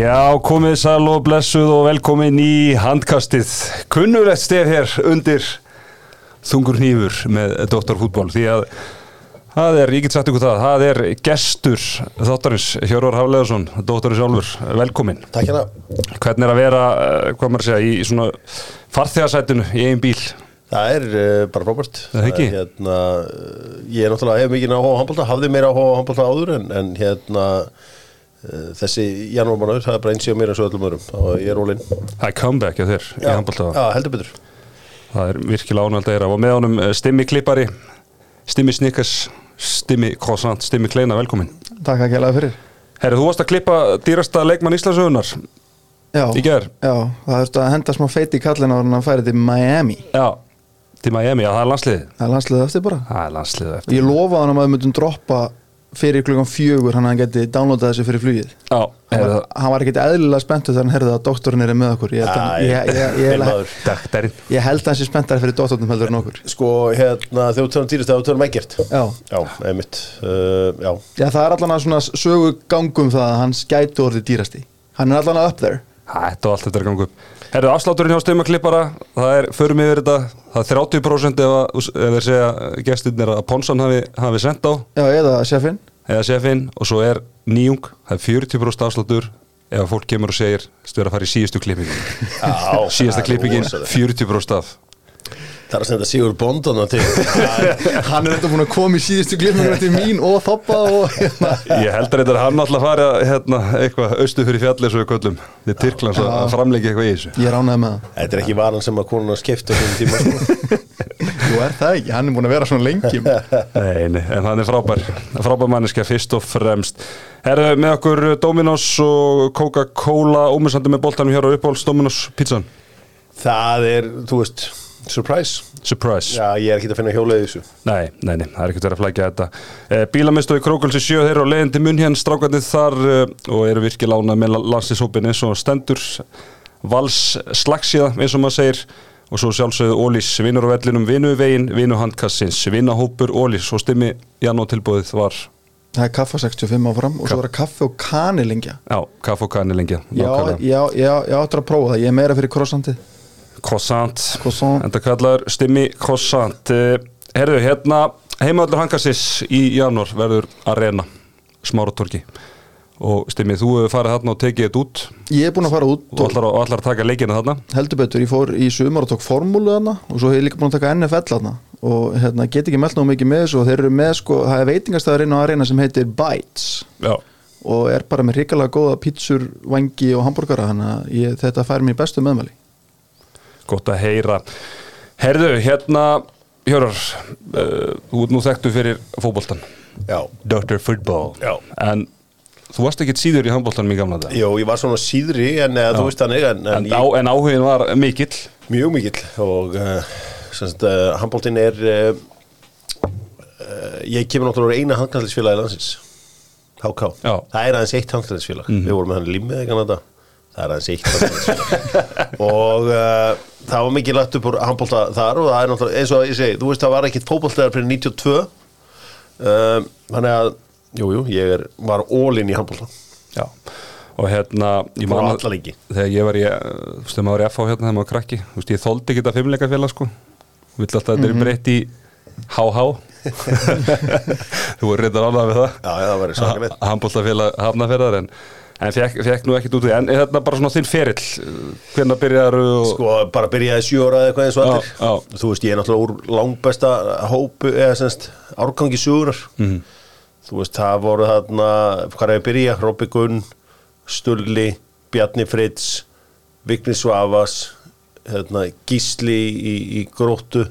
Já, komið sæl og blessuð og velkomin í handkastið. Kunnulegt stef hér undir þungur hnífur með Dóttarfútból því að það er, ég get sagt ykkur það, það er gestur þáttarins, Hjörvar Hafleðarsson, Dóttarins Álfur, velkomin. Takk hérna. Hvernig er að vera, eh, hvað maður segja, í svona farþegarsætinu í einn bíl? Það er uh, bara frábært. Það er ekki? Hérna, uh, ég er náttúrulega, hef mikið áhuga á handbólta, hafði meira áhuga á handbólta áður en, en hérna þessi janúarmánuður, það er bara eins og mér eins og öllum öðrum. Þá er ég rólinn. Það er comeback hjá þér í handbóltaða. Já, heldur betur. Það er virkilega ánægald að gera og með honum eh, Stimmi Klippari, Stimmi Snickers, Stimmi Croissant, Stimmi Kleina, velkomin. Takk að kjælaði fyrir Herri, þú varst að klippa dýrasta leikmann Íslandsögunar Já, já það þurfti að henda smá feiti í kallin á hann að færi til Miami Já, til Miami, já það er landsliðið. Það er landsliðið eftir bara Það er fyrir klukkan fjögur hann að hann geti downloadað þessu fyrir flugið. Já, Hann var, hann var ekkit eðlilega spenntur þegar hann herði að doktorinn er með okkur. Ég að, Æ, ég, ég, ég, held að hann sé spenntar fyrir doktornum heldur en okkur. Sko, hérna, þegar þú tölum dýrist, þegar þú tölum ekkert. Já, Já, einmitt. Uh, já, já það er allan að svona sögu gangum það að hans gætu orðið dýrasti. Hann er allan að up there. Þetta og allt þetta er Herri, afslátturinn hjá Stimma Klippara, það er, förum yfir þetta, það er 30% ef, þeir segja gestirnir að Ponsan hafi, hafi sendt á, Já, eða sjefinn eða sefinn, og svo er nýjung, það er 40% afsláttur ef að fólk kemur og segir, stu er að fara í síðustu klippingin. Já, Síðasta klippingin, rosalegt. 40% af. Það er að senda Sigur Bondana til. Hann er þetta búin að koma í síðustu glimunum til mín og þoppa og hérna Ég held að þetta er hann alltaf að fara hérna, eitthvað austu fyrir fjallið svo við köllum. Þið er Tyrklands að framleggja eitthvað í þessu. Ég ránaði með það Þetta er ekki varan sem að konuna skipta tíma. sko. Er það ekki, hann er búin að vera svona lengi Nei, nei, en hann er frábær frábær manneska fyrst og fremst Herðu með okkur Dominos og Coca-Cola ómissandi með boltanum hér á uppáhalds Dominos pizzan Það er, þú veist, surprise. Surprise. Já, ég er ekki að finna hjólið í þessu. Nei, nei, nei, það er ekkert verið að flækja þetta. Eh, Bílamistofi Krókulsi sjö þeirra og leiðin til munn hérna strákarnir þar eh, og eru virkilega ánað með landslýshópin eins og stendur. Vals slagsíða eins og maður segir og svo sjálfsögðu Ólís, vinnur á vellinum vinnu vegin, vinnu handkassins, vinnahópur Ólís og stimmi Janó tilbúðið var Það er kaffa 65 áfram og svo er það kaffi og kanilingja Já, kaff og kanni lengja Já, já, já, ég áttur að prófa það, ég er meira fyrir croissantið Croissant. Enda kallar stimmi croissant. Eh, Herðu, hérna heimaðallur hangassis í janúar verður arena smáratorki og stimmi, þú hefur farið þarna og tekið þetta út. Ég er búin að fara út og og allar, allar taka leikina þarna? Heldur betur, ég fór í sumar og tók formúlu þarna og svo hef ég líka búin að taka NFL þarna. Og hérna, get ekki meld ná mikið með þessu og þeir eru með sko, það er veitingastæður inn á arena sem heitir Bites. Já, og er bara með hrikalega góða pítsur, vangi og hambúrgara þannig að ég, þetta fær mér bestu meðmæli gott að heyra. Herðu, hérna Hjörar, uh, þú ert nú þekktu fyrir fótboltan Já. Dr. Football. Já. En þú varst ekkit síður í handboltanum í gamla dag Jó, ég var svona síðri en eða, þú veist þannig en, en, En, á, en áhugin var mikill? Mjög mikill og uh, semst, uh, handbóltinn er uh, uh, ég kemur náttúrulega úr eina handkvæmsfélagi landsins HK, Já. það er aðeins eitt handkvæmsfélag við vorum með hann ekki annað það er aðeins eitt handkvæmsfélag og það var mikið lagt upp úr handbólta þar og það er náttúrulega eins og ég segi, þú veist það var ekkit fótbóltaðar fyrir 92 uh, þannig að Jú, jú, ég er, var ólinn í handbólta Já, og hérna ég að- alla leiki. Þegar ég var í, þú veist, þegar maður var í FH hérna þegar maður var krakki, þú veist, ég þóldi ekki þetta fimmleikafélag sko, vill alltaf þetta er breytt í HH Þú voru reyndar ánað með það. Já, já, það var hafnaferðar en, fekk, nú ekkit út því. En er þetta bara svona þinn ferill hvernig byrjaður og Sko, bara byrjaði sjö ára eða eitthvað eins og allir. Þú veist, ég er náttúrulega úr langbesta hópu eða semst árgangi sugurar Mhm. Þú veist, það voru þarna hvað er að byrja, Robby Gunn Stulli, Bjarni Fritz Vigni Svavas hérna, Gísli í, í gróttu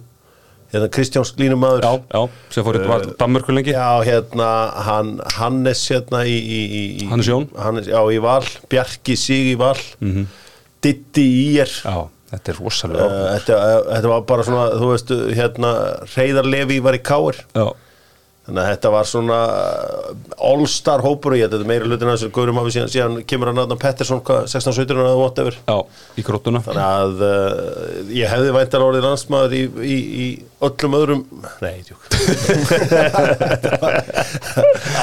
hérna, Kristján Sklínumadur já, já, sem fór í uh, Danmörku lengi. Já, hérna, hann, Hannes hérna í, í, í Hannes Jón? Hannes, Já, í Val, Bjarki Sig í Val. -hmm. Ditti í er. Já, þetta er rosalega Uh, þetta, uh, þetta var bara svona, þú veist, hérna Reyðar Levi var í Káir Já, Þannig að þetta var svona uh, all-star hópur og ég þetta er meira hlutin að þessu. Gaurum hafi síðan, síðan kemur hann aðna Pettersson hvað, 16-17 eða whatever. Já, í króttuna Þannig að uh, ég hefði væntar orðið landsmaður í, í, í öllum öðrum Nei, tjók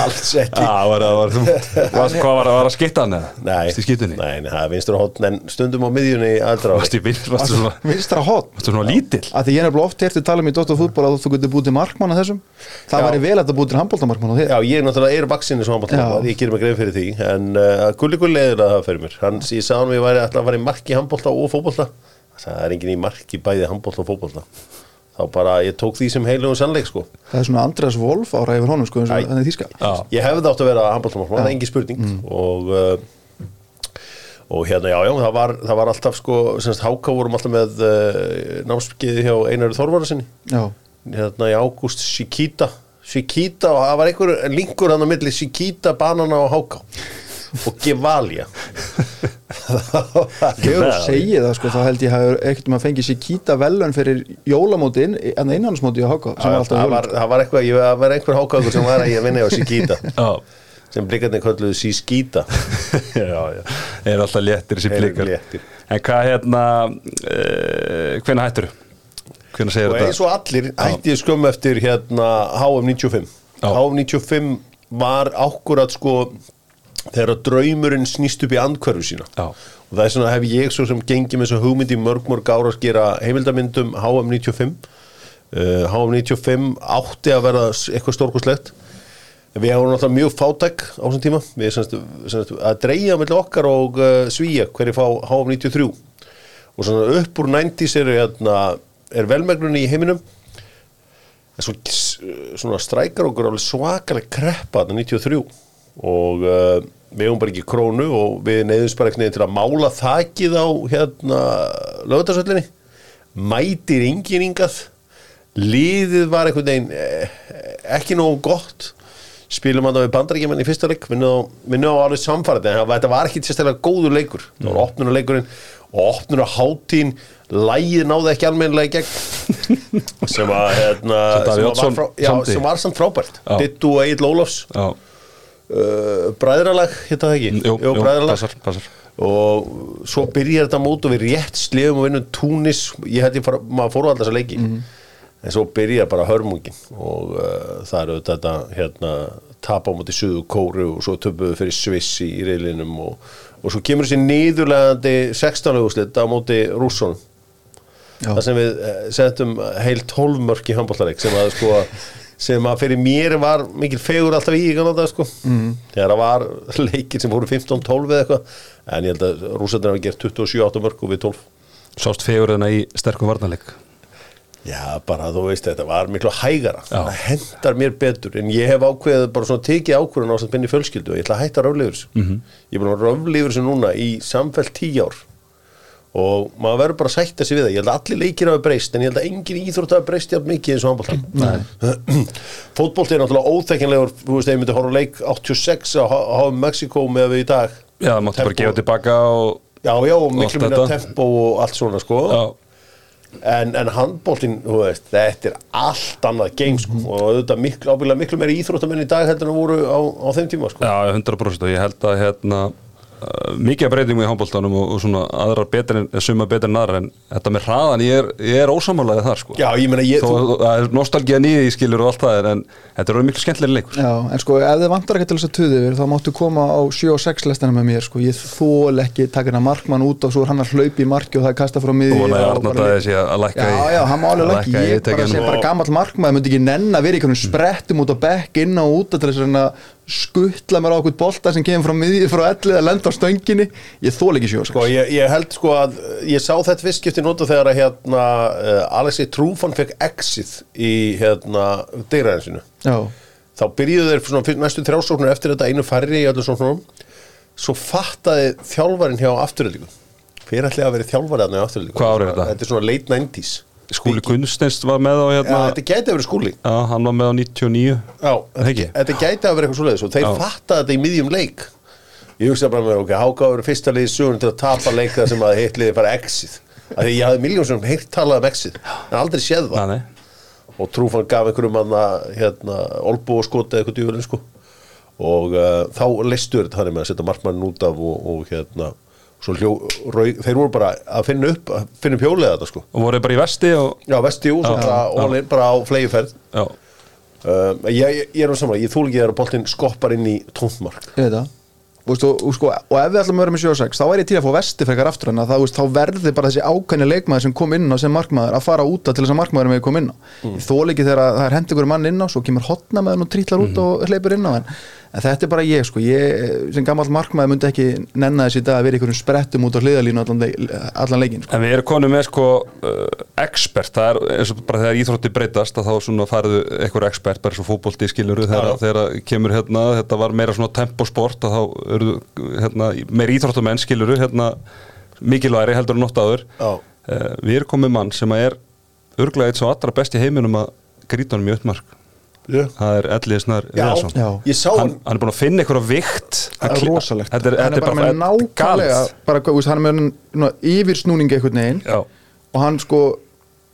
Alls ekki. Já, var það, var, var, hvað var það, var það skittan eða? Nei, í nei, nei, það er vinstur hótt en stundum á miðjunni aldra Varstu í vinn, varstu svona, vinstra hot varstu svona lítill? að því ég er nefnilega oft hértu tala um í Dóttar fútból að þú getur búið til markmann að þessum. Það Já. væri vel að það búið til handbóltamarkmann Já, ég er náttúrulega er vaksinni svo handbólta Já. ég gerir mig greið fyrir því en uh, gulli gulli eður að það fyrir mér. Hann, ég sagði hann að ég væri alltaf að fara í mark í handbólta og fótbólta það er engin í mark í bæði handbólta og fótbólta þá bara ég tók því sem heilugum sannleik sko. Það er svona Andreas Wolf ára yfir honum sko eins Æ. og þannig þýska. Já, ég hefði átt að vera handbóltamarkmann, engin spurning. Og uh, og hérna já já, það var, það var alltaf sko, semst Háka vorum alltaf með uh, námskeiði hjá Einari Þorvara sinni já, hérna í ágúst Shikita Shikita og það var einhver linkur hann á milli Shikita, Banana og Háká. Og Gevalia. Þegar þú segir það sko þá held ég hafa ekkert um að fengi sér kýta velun fyrir jólamótin en einhansmóti á sem alltaf það var, var eitthvað, ég var einhver Hákákur sem var að ég vinna á Shikita. Já, sem blikarnir kölluðu Shikita já, já. Er alltaf léttir Eru blikar. En hvað hérna, uh, hvenær hættur Hvenær segir og eins þetta? og allir hætti ég skömm eftir hérna HM95 Já. HM95 var ákkurat sko þegar draumurinn snýst upp í andkörfu sína. Já. og það er svona hef ég svo sem gengið með þessu hugmynd í mörg mörg ára að gera heimildamyndum HM95 uh, HM95 átti að vera eitthvað stórkoslegt við hefum náttúrulega mjög fátæk á þessum tíma. Við semst, semst, að dreigja mellir okkar og uh, svíja hverju fá HM93 og svona upp úr 90s er, hérna, er velmegnunni í heiminum. En svo, svona strækar okkur alveg svakalega kreppa þarna 93 og uh, við hefum bara ekki krónu og við neyðumst bara ekki neyðum til að mála þakið á hérna lögutarsöllinni mætir engin ingað liðið var einhvern veginn eh, ekki nógu gott. Spilum hann á við bandaríkjumenn í fyrsta leik vinnu á, á alveg samfærið en það- þetta var ekki sérstaklega góður leikur. Það var opnunuleikurinn og opnur á hátín lægið náði ekki almennilega í gegn. Sem að hérna, Sem var frá, já, sem var samt frábært. Dittu og Egil Ólafs. Já, uh, bræðralag, hérna það ekki? Jú, jú, bræðralag. passar, passar. Og svo byrjar þetta mót og við rétt slefum og vinnum Túnis. Ég ég fara, maður fór á alltaf þessa leiki. En svo byrjar bara hörmungin. Og uh, það eru þetta hérna tapa á móti suðu kóru og svo töpuðu fyrir Sviss í reylinum og, og svo kemur þessi niðurlegandi 16. úrslit á móti rússonum Það sem við eh, settum heil 12 mörk í handbóltareik sem að sko sem að fyrir mér var mikil fegur alltaf í kannan það sko. Mm. þegar það var leikir sem voru 15-12 eða eitthvað. En ég held að rúsarnir hafa gert 27-8 mörk og við 12 Sást fegurina í sterkum varnarleik? Já, bara þú veist, þetta var miklu hægara. Það hendar mér betur. En ég hef ákveðið bara svona tekið ákveðin á samt minni fjölskyldu og ég ætla að hætta röflífur mm. -hmm. ég er búin að röflífur þessu núna í samfell 10 ár og maður verður bara að sætta sig við það. Ég held að allir leikir hafa breyst en ég held að engin íþrótt hafa breyst jafn mikið eins og handbólti fótbólti er náttúrulega óþekkinlegur þú veist, ég myndi horfa leik 86 á HM Mexico með við í dag. Já, það máttu bara gefa tilbaka og Já, já, og miklu minna þetta. tempo og allt svona sko. Já, En, en handbóltin, þú veist, þetta er allt annað game sko. Mhm. og auðvitað miklu, ábyggilega miklu meiri íþróttamenn í dag heldur en voru á, á þeim tíma sko. já, 100% og ég held að hérna mikið breytingum í handbóltanum og, og svona aðrar betur en, suma betur en aðrar en þetta með hraðan, ég er, ég er ósamálaðið þar sko. Já, ég meina, ég, Þó þú, að það er nostalgíðan í því skilur og allt það en, þetta er orðið miklu skemmtilega leikur. Já, en sko ef þið vantar ekki til þess að tuði yfir þá máttu koma á 7 og 6 lestina með mér sko, ég þól ekki taka hérna markmann út og svo er hann að hlaupa í marki og það er kasta frá miði og vona að Arnar Dæði sé að skuttla mér á okkur bolta sem kemur frá miðið frá ellið að lenda á stönginni. Ég þól ekki sjóð sko, ég, ég held sko að ég sá þetta fyrst skipti nota þegar að hérna uh, Alexei Trúfan fekk exit í hérna degræðinsinu Já, þá byrjuðu þeir svona fyrir næstu þrjásóknur eftir þetta einu færri í öllu svona svo fattaði þjálfarin hjá afturöldingu hver ætli að vera þjálfari þarna í afturöldingu Hvað ár er þetta? Þetta er svona late 90s Skúli Gunnsteinst var með á Já, hérna þetta gæti að vera skúli. Já, hann var með á 99 Já, þetta, gæti að vera eitthvað svoleiðis og þeir Já. fatta þetta í miðjum leik. Ég hugsa bara með, ok, Háka verður fyrsta liðið sögun til að tapa leik það sem að hitt liðið fara af því ég hafði miljón sem heilt talað um exit en aldrei séð það. Nei. og Trúfan gaf einhverjum hann hérna, olbú og skoti eða eitthvað djúvelin sko. Og uh, þá leistur þetta þannig með að setja markmannin út af og, og hérna hljó, raug, þeir voru bara að finna upp að finna upp hjólið þetta sko. Og voru bara í vesti og já, vesti og Já, bara, bara á flegiferð já, uh, ég, ég, ég er um saman, ég þúl ekki að boltinn skoppar inn í tóntmark Ég veit það. Þú Veist, og, sko, og ef við ætlum að vera með 7 og 6 þá er ég til að fá vesti frekar aftur en veist, þá verði bara þessi ákvæmni leikmaður sem kom inn á sem markmaður að fara út til þess að markmaður með kom inn á. Mm. þó líki þegar að það er hendi ykkur mann inn á svo kemur hotna með hann og trítlar út og hleypur inn á en, en þetta er bara ég sko. Ég sem gammal markmaður myndi ekki nenna þessi í dag að vera ykkur sprettum út á hliðalínu allan, allan leikin sko. En við erum konum með sko uh, expert, það er eins og bara þegar íþrótti breytast að þá svona fariðu einhver expert, bara svo fótbolti skiluru þegar, þegar kemur hérna, þetta var meira svona temposport að þá eru hérna, meira íþróttamenn skiluru hérna mikilværi heldur en Já. uh, Við erum komið mann sem er örglega eitt svo allra best í heiminum að grýta honum í uppmark yeah. það er Elliði Snar sá hann, hann. hann er búin að finna einhverja vikt. Það er rosalegt. Þetta er, hann þetta er bara með þetta er nákvæmlega bara, þú veist, hann er með ná, yfirsnúning einhvern veginn. Já, og hann sko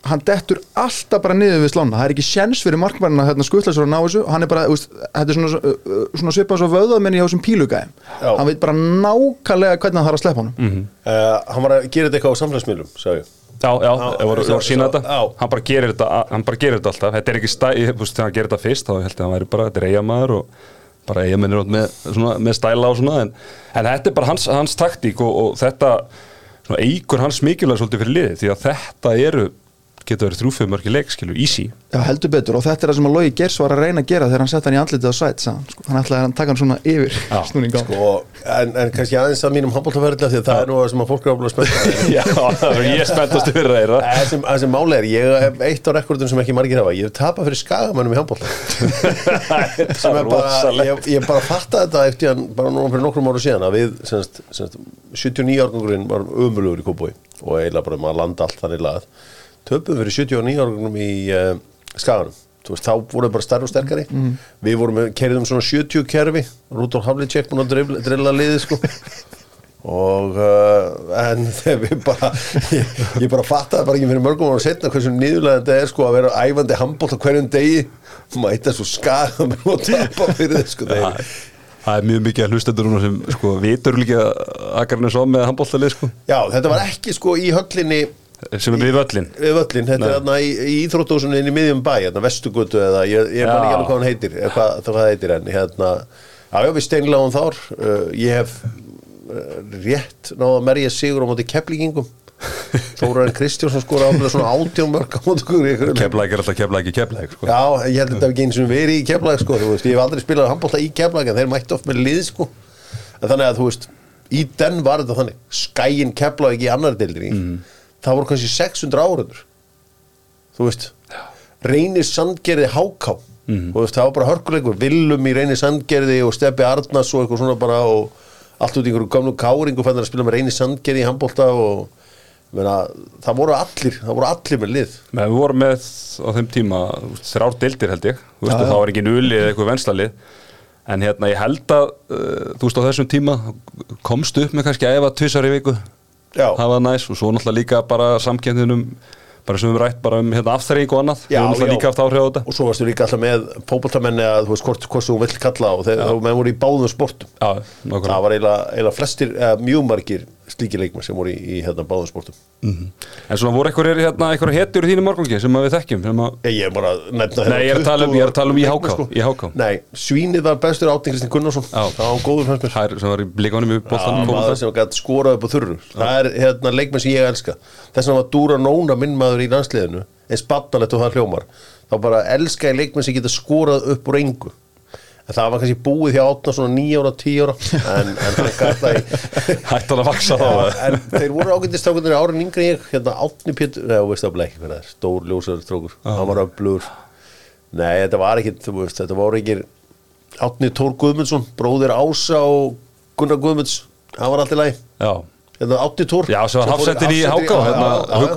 hann dettur alltaf bara niður við slána. Það er ekki sjens fyrir markmannina hérna skutla sér að ná þessu. Og hann er bara, þetta er svona, svona svipað svo vöðamenni hjá þessum pílugæðum hann veit bara nákvæmlega hvernig hann þarf að sleppa honum. Mhm. uh, hann var að gera þetta eitthvað á samfélagsmiðlum sagði ég já, já, ég voru, að sína þetta. hann bara gerir þetta, hann bara gerir þetta alltaf. Þetta er ekki stæ, ég, þú veist, þegar hann gerir þetta fyrst þá held ég að hann væri bara, þetta er eigamæður og bara eigamennir með, svona, með stæla og svona en, en þetta er bara hans, hans taktík og, og þetta svona, eigur hans mikilvæg svolítið fyrir liði því að þetta eru getur verið þrjúfið mörki leik, skilur, easy. Já, heldur betur. Og þetta er það sem að Logi Gers var að reyna að gera þegar hann sett hann í andlitið á hann, sko. hann ætlaði að taka hann svona yfir sko, en, en kannski aðeins að mínum handbóltaferðla því að það er nú það sem að fólk er ábúin að spennta Já, það er ég spenntast yfir þeirra Það sem, það sem máli er, ég hef eitt á rekordum sem ekki margir hafa, ég hef tapað fyrir skagamönnum í handbólta sem er bara, ég, ég bara fatta þetta eftir hann, bara núna fyrir nokkrum ára síðan að við, semst, semst 79 árgangurinn var umulugur í Kópói og eiginlega bara maður landa allt þannig lagað töpum fyrir 79 árgangurinn í uh, skaganum. Þú veist, þá vorum við bara stærri og sterkari. Við vorum, kerðum svona 70 kerfi. Rúdolf Havlicek búin að drilla, drilla liðið sko. Og uh, en þegar við bara ég, ég bara fattaði bara ekki fyrir mörgum ára setna hversu niðurlega þetta er sko að vera æfandi handbólt á hverjum degi. Mæta svo skaga með og tapa fyrir þið sko þeir, Það er mjög mikið að hlustendur núna sem sko, vitur líka akkarinn er svo með handbóltalið sko, já þetta var ekki sko í höllinni sem er við völlin við völlin, þetta er þarna í, í íþróttúsunni inn í miðjum bæ, hérna Vestugötu eða ég, ég man ekki alveg hvað hann heitir hvað hvað heitir en hérna já já við steinlega þár uh, ég hef uh, rétt náða að merja sigur á móti keflíkingum Þóraðin Kristjánsson skora áfæða svona átjón mörg á móti Keflæk er alltaf keflæk í keflæk sko. Já, ég held þetta ekki eins og verið í keflag sko, veist, ég hef aldrei spilað handbólta í keflag en þeir mætti oft með lið sko. En þannig að þú veist, í den var þetta þannig. Skæin keflag ekki í annar deildinni það voru kannski 600 áraður þú veist reynir sandgerði háká. Þú veist, það var bara hörkuleikur, Willum í reynir sandgerði og Steppi Arnars og eitthvað svona bara og allt út í einhverju gömlu káringu fannir að spila með reynir sandgerði í handbólta og meina, það voru allir það voru allir með lið. Men við vorum með á þeim tíma þrjár deildir held ég. Veist, og já. það var ekki nuli eða eitthvað venslalið. En hérna ég held að uh, þú veist á þessum tíma komstu upp með kannski efa tvisar í viku Já. það var næs og svo náttúrulega líka bara samkjöndinum bara sem við rætt bara um hérna, afþreying og annað. Já, já. á og svo varstu líka alltaf með fótboltamenni að þú veist hvort, hvort þú vill kalla og þeir, þá menn voru í báðum sportum. Já, það var eiginlega flestir, eða mjög margir slíkir leikmenn sem voru í, í hérna, báðum sportum. En svona voru einhverjir hérna, hetjur í þínu morgungi sem að við þekkjum sem að, ég, er bara að nefna Nei, ég er að tala um- ég er að tala um í leikmenn, HK, í HK. nei, svínið var bestur átning Kristinn Gunnarsson. Það var góður fannst mér. Sem var í í Já, boltanum maður sem gæti skorað upp á þurru. Það er hérna leikmenn sem ég elska. Þess vegna var Dúra Nóna minn maður í landsliðinu eins batnalett og það hljómar. Þá bara elska ég leikmenn sem geta skorað upp úr engu en það var kannski búið hjá átna svona tíu ára en, en gæti það í Hættan að vaksa þá en þeir voru ágæntist strákunir árin yngri ég hérna Átni Pétur, neða, þú veist það ekki það er stór ljósar strákur, hann var öflugur. Nei, þetta var ekki þú veist, þetta voru ekki Átni Tór Guðmundsson, bróðir Ása og Gunnar Guðmunds, hann var alltaf læg hérna Átni Tór já sem var hafsendin í Háká hérna,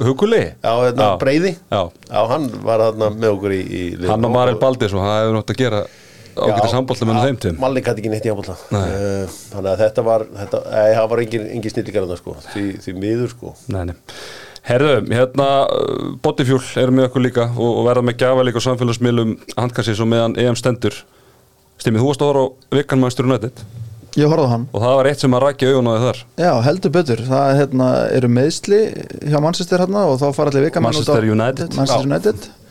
Huguli já, hérna Breiði. Já. hann var hérna með okkur í. Hann og Marel Baldis og það ágætið sambólta með þeim tím Malli gæti ekki neitt í handbólta uh, þannig að þetta var þetta, ei, það var engin, engin snillingar sko, því, því miður sko. Nei, nei. Herðu, hérna Bodyfuel eru með okkur líka og, og verða með gjafa líka á samfélagsmiðlum handkassis og meðan EM stendur. Stimmið, þú varst að horfa á Vikanmæstur United. Ég horfði á hann. Og það var eitt sem að rækja augun á þið þar. Já, heldur betur, það hérna, eru meðsli hjá Manchester hérna og þá fara allir á- Manchester United. Manchester United. Eh,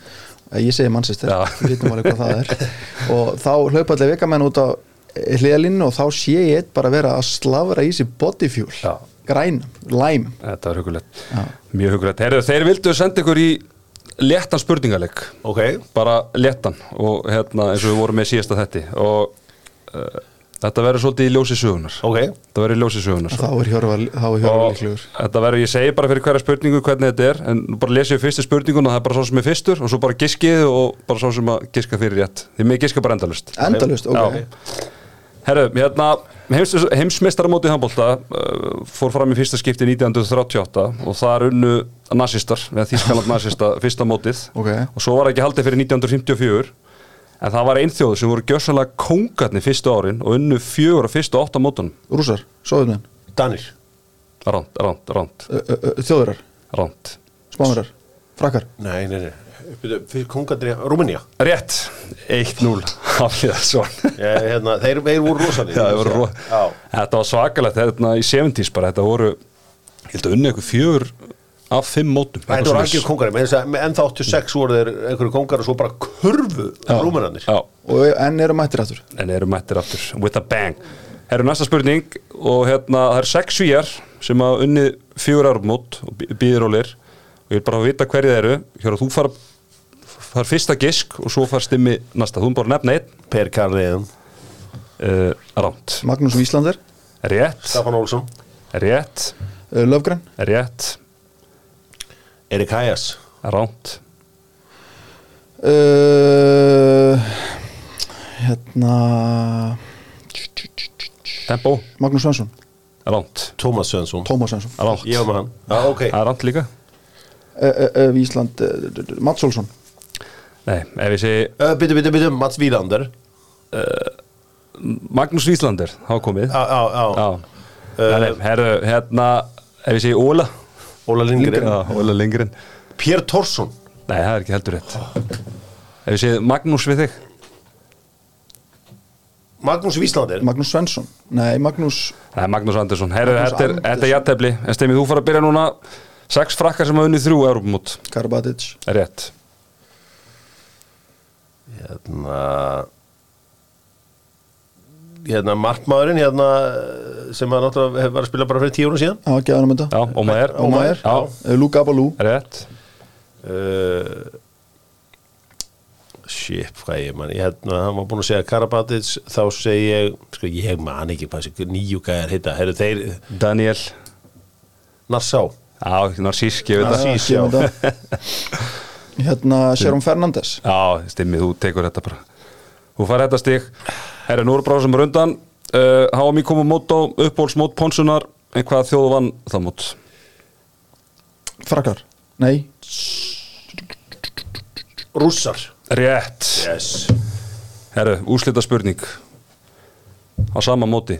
Ég segi Manchester, Já. við vitum alveg hvað það er. Og þá hlaupa allir vikamenn út á hliðalínu og þá sé ég eitt bara vera að slafra í sig bodyfuel Já. græn, lime. Þetta var hugulegt, mjög hugulegt. Herðu, þeir vildu senda ykkur í léttan spurningaleg Ok, bara léttan og hérna eins og við vorum með síðasta þetti og uh, þetta verður svolítið í ljósi sögunar ok. Þetta verður í ljósi sögunar þá er hjörfa, þá er hjörfa og líklegur. þetta verður, ég segi bara fyrir hverja spurningu hvernig þetta er, en bara lesið fyrstu spurningun og það er bara svo sem er fyrstur og svo bara giskið og bara svo sem að giska fyrir rétt. Því mig giska bara endalust Endalust, ok. Herru, hérna heims, heimsmeistaramótið handbólta uh, fór fram í fyrsta skipti 1938 og það er unnu nazistar, eða Þískaland nazista fyrsta mótið. Ok. og svo var ekki haldið fyrir 1954 en það var einn þjóð sem voru gjörsanlega kóngarnir fyrstu árin og unnu fjögur á fyrstu átta mótunum. Rússar, sóðunin, Danir. Ránt, ránt, ránt, þjóðurar, ránt spánurar, frakkar? Nei, nei, nei. Fyrir kongadri, Rúmenía? Rétt, 1-0 Hafliða svo Ég, hérna, þeir, þeir voru rosalega Já, það voru Já, Þetta var svakalegt, þetta í 70s bara, þetta voru, ég held að unni eitthvað fjögur af fimm mótum. þetta eitthvað voru svoleiðis. algjör kongari menn þess að en þá 86 voru þeir einhverju kongar og svo bara Já, og enn eru mættir aftur en eru mættir aftur, with a bang. Herru næsta spurning og hérna, það eru sex svíjar sem hafa unnið fjögur árum mót og býðir ólir og ég vil bara vita hverju þeir eru. Hér þú far, far fyrsta gisk og svo far stimmi næsta. Þú erum bara að nefna einn, Per Karliðin, uh, ránt. Magnús Víslander, Rétt, Stafan Olsson rétt, uh, Löfgren rétt, Erik Hæjas ránt, uh, hérna tempo, Magnús Svensson, ránt, Tómas Svensson. Tómas Svensson. Ránt. Ég var með hann. Já, ok. Það er ránt líka. uh, uh, Ísland, Mats Olsson. Nei, ef ég segi uh, Byttu, byttu, byttu, Mats Vílander. Magnús Víslander, hafa komið. Já, já, já. Já, nei, nei, herru, hérna ef ég segi Óla Óla Lindgren. Já, Óla Lindgren. Pér Torsson Nei, það er ekki heldur rétt. Ef ég segi Magnús við þig. Magnús Víslander. Magnús Svensson, nei Magnús Nei, Magnús Andersson. Herru, Magnús þetta er, Andersson. þetta er jættefli En stemmið, þú fara að byrja núna. Sex frakkar sem hafa unnið þrjú Europamót Karabatic. Er rétt. Hérna Hérna markmaðurinn hérna sem að náttúrulega var að spila bara fyrir tíu árum síðan. Já, hann um þetta. Já, Ómaður. Já, uh, Luka Abalú rétt. Uh, Shit, hvað ég man ég hérna, hann var búin að segja Karabatic þá segi ég, sko ég man ekki hvað þessi nýju gæðar heita, herru þeir Daniel. Nassá, Já, Narsísk, ég veit það. Narcís, Já. Hérna Sharon Fernandes. Já, stimmið, þú tekur þetta bara. Þú fær þetta stig Herra, nú eru bara sem er undan uh, HMI kom á mót á uppbólsmót Ponsunar En hvað þjóðu vann það mót? Frakkar, nei. Rússar. Rétt. Yes. Herra, úslita spurning Á sama móti.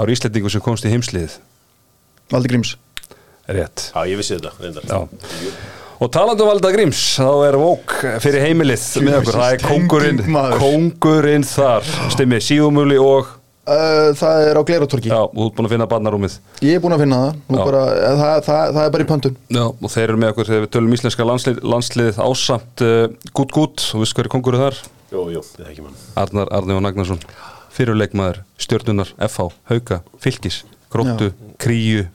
Eru Íslendingu sem komst í heimsliðið. Valdi Gríms. Rétt. Já, ég vissi þetta, reyndar. Já Og talandi um Valda Gríms, þá er Vók fyrir heimilið með okkur, það er maður. kóngurinn þar, stimmið, síðumuli og, uh, Það er á Gleiratorki já, þú ert búin að finna barnarúmið. Ég er búin að finna það, bara, eh, það, það, það er bara í pöntun. Já, og þeir eru með okkur þegar við tölum íslenska landslið, landsliðið ásamt uh, Gút Gút, og veist hverju kongur þar? Jú, jú, það er ekki mann. Arnar Arni og Nagnarsson, fyrirleikmaður, stjörnunar, FH, Hauka, Fylkis, Gróttu, Kríu,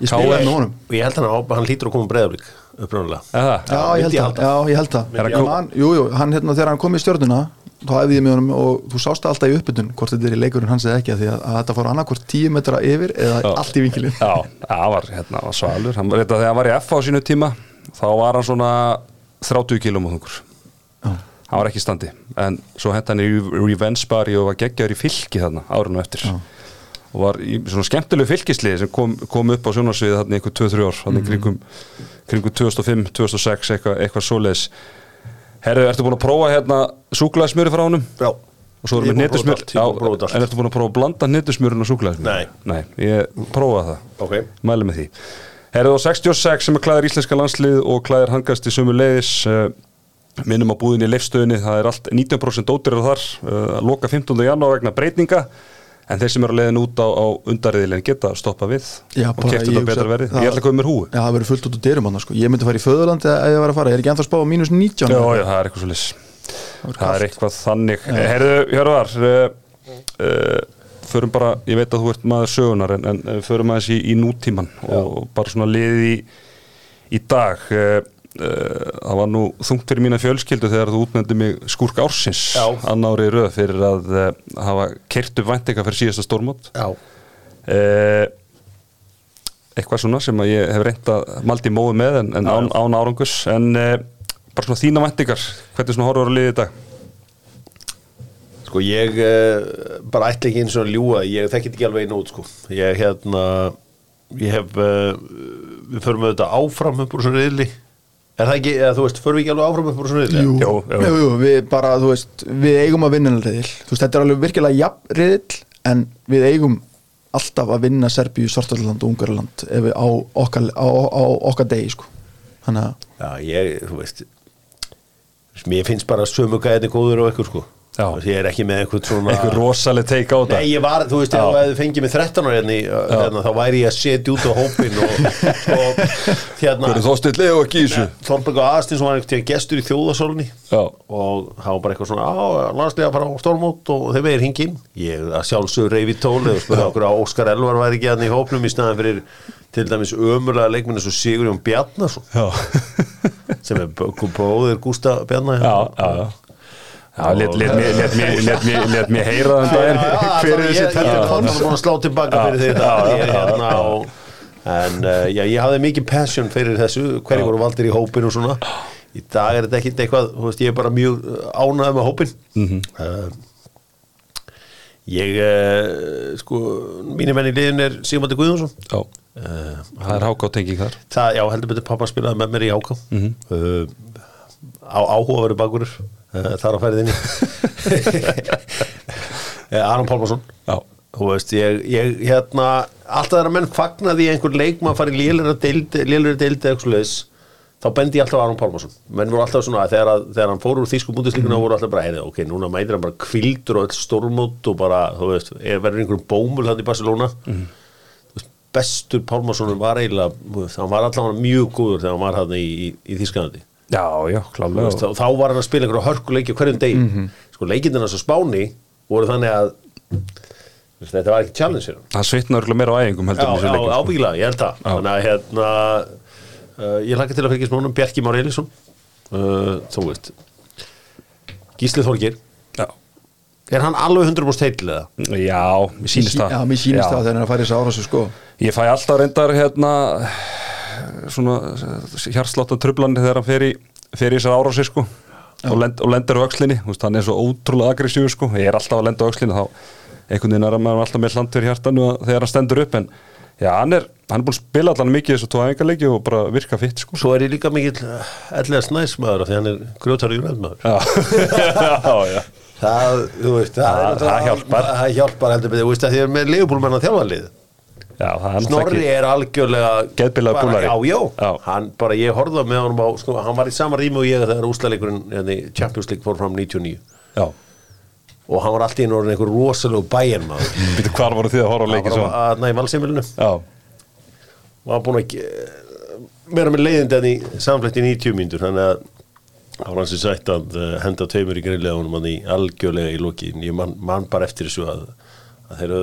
Og ég held hann að hann hlýtur að koma breyðablík uppræðulega eða? Já, ég held það, ég held það Er hann hérna þegar hann kom í stjörnuna þá æfði ég með honum og þú sást alltaf í uppbytun hvort þetta er í leikurinn hans eða ekki af því að, að þetta fór annarkvort 10 metra yfir eða Já. allt í vinkilin Já, það var, hérna, var svalur, hann þetta þegar hann var í FH á sínu tíma, þá var hann svona 30 kílum á þungur. Já. Hann var ekki standi, en svo hent hann í Revenge Bari og var geggjaður í fylki þarna, árinu eftir. Já. Og var í svona skemmtilegu fylkislið sem kom, kom upp á sjónarsviðið þarna í einhver 2-3 ár, þarna mm kringum, kringum 2005, 2006, eitthvað, eitthvað svoleiðis. Herru, ertu búin að prófa hérna súklaðismjöri frá honum? Já Og svo erum er við allt. en ertu búin að prófa að blanda netusmjörun og súklaðismjör? Nei. Nei, ég prófaði það Ok mæli með því Herðu á 66 sem er klæðir íslenska landslið og klæðir hangast í sömu leiðis uh, minnum á búðinni í leifstöðinni það er allt 19% ódýrar þar að loka 15. janúar vegna breytinga en þeir sem eru að leiðin út á, á undarriðilin geta stoppa við Já, og ég þetta betra það- ég ætla að koma mér húi Já, það verður fullt út úr dyrum hann sko. Ég myndi fara í föðurlandi að ég var að fara. Ég er ekki ennþá að spá á mínus 19 Já, já, það er eitthvað svo lis verður Það er eitthvað þannig. Herðu, Hjörvar uh, Förum bara, ég veit að þú ert maður sögunar en, en förum aðeins í, í nútíman og bara svona liðið í, í dag. Uh, Það var nú þungt fyrir mína fjölskyldu þegar þú útnefndi mig skúrk ársins Já. annári röð fyrir að uh, hafa kert upp væntinga fyrir síðasta stórmót. Já, uh, eitthvað svona sem að ég hef reynt að maldi móðu með en, en án, án árangus en uh, bara svona þína væntingar hvernig svona horfur að í dag? Sko ég bara ætla ekki eins og að ljúga. Ég þekkit ekki alveg einu út sko. Ég hérna ég hef við förum auðvitað áfram úr svo riðli er það ekki, eða þú veist, förum við ekki alveg áfram upp úr svo riðli Jú, Jú, jú. jú, jú, við bara, þú veist, við eigum að vinna riðil, þú veist, þetta er alveg virkilega jafn riðil, en við eigum alltaf að vinna Serbíu, Svartaland og Ungarland ef við á okkar, á, á okkar degi, sko. Þannig að, Já, ég, þú veist mér finnst bara sömu gæðinni góður og ekkur sko ég er ekki með eitthvað svona eitthvað rosaleg teik á þetta? Nei, ég var, þú veist, ef Já. þú hefði fengið mig 13 ára hérna, í, hérna, þá væri ég að setja út á hópin og, og hérna hvernig þó stillið og þessu? Þorberg og Aðstins var einhvern tíðan gestur í þjóðasólni Já. og það var bara eitthvað svona á, landslega bara á stormót og þeir vegir hingin ég að sjálfsögur reyfi tóli og spurði okkur að Óskar Elvar væri ekki hann í hópnum í staðan fyrir til dæmis ömurlega leikminni svo Sigurjón Bjarnason. Já, sem er bó- bróðir Gústa Bjarnar já, já, já. Já, let, let, mér, heyra um daginn. Er þessi þetta? Ég er búin að slá tilbaka fyrir þetta En uh, já, ég hafði mikið passion fyrir þessu hverju voru valdir í hópin og svona. Í dag er þetta ekkit eitthvað þú veist, ég er bara mjög ánægð með hópin uh, ég uh, sko, mínu menn í liðin er Sigmandi Guðjónsson. Já, uh, það er háká tenging þar. Það, já, heldur betur pappa spilaði með mér í áká uh, á áhugaveru bakurur uh, þar á ferðinni. Uh, Aron Pálmarsson. Já, þú veist, ég, ég hérna alltaf þegar menn fagnaði í einhver leik maður farið lélir að deildi, deildi eitthvað svoleiðis, þá bendi ég alltaf Aron Pálmarsson. Menn voru alltaf svona að þegar, að, þegar hann fór úr þýsku búndislíkuna voru alltaf bara heyrðu, ok, núna mætir hann bara kvildur og öll stórmót og bara, þú veist, er verður einhverjum bómul hann í Barcelona. Mm. veist, bestur Pálmarsson var eiginlega hann var alltaf mjög góður þegar hann var hann í, í, í Þýskalandi já, já, klálega. Veist, þá, þá var hann að spila einhverja hörkuleiki hverjum degi. Sko leikindina svo spáni voru þannig að þú veist, þetta var ekki challenge hann. Það svitna örgulega meira á æfingum heldur en já, já, sko. ábyggilega, ég held það. Þannig að hérna uh, ég hlakka til að fylgjast með honum Bjarki Már Elísson uh, þú veist Gísli Þorgir Já, er hann alveg 100% heill eða? já mér sýnist það. já, mér sýnist það þegar hann í þessu árásu, sko. Ég fæ alltaf reyndar hérna svona hjarsláttan trublandi þegar hann fer í, fer í þessar árási sko. Og, lend, og lendur á veist, hann er svo ótrúlega aggressífur sko, ég er alltaf að lenda á öxlinni þá einhvern veginn er maður alltaf með hland fyrir hjartanu að- þegar hann stendur upp en já, hann er, hann er búin að spila allan mikið þessu tvo æfingarleiki og bara virka fitt sko. Svo er ég líka mikill ellega snæsmaður af því hann er grjótar í maður Já, já, það, þú veist, það, Það- það hjálpar. það hjálpar heldur þú veist að því er með leifbúlmenn að þjálfa lið Já, Snorri ekki er algjörlega Geðbilaður bara- búlari. Já, já, hann bara, ég horfði með honum á sko, hann var í sama rými og ég þegar úslaleikurinn hérna, í Champions League fór fram 99 Já, og hann var alltaf inn orðin einhver rosalegu bæjarmaður býtu hvar voru þið að horfa á leiki hann svo? var næ valsimilinu Já, og hann búin ge- vera með leiðindi hann í samflett í 90 mínútur þannig að hann var hans í sætt að uh, henda tveimur í grillið á honum hann í algjörlega í loki ég man, man bara eftir þessu að, að þeir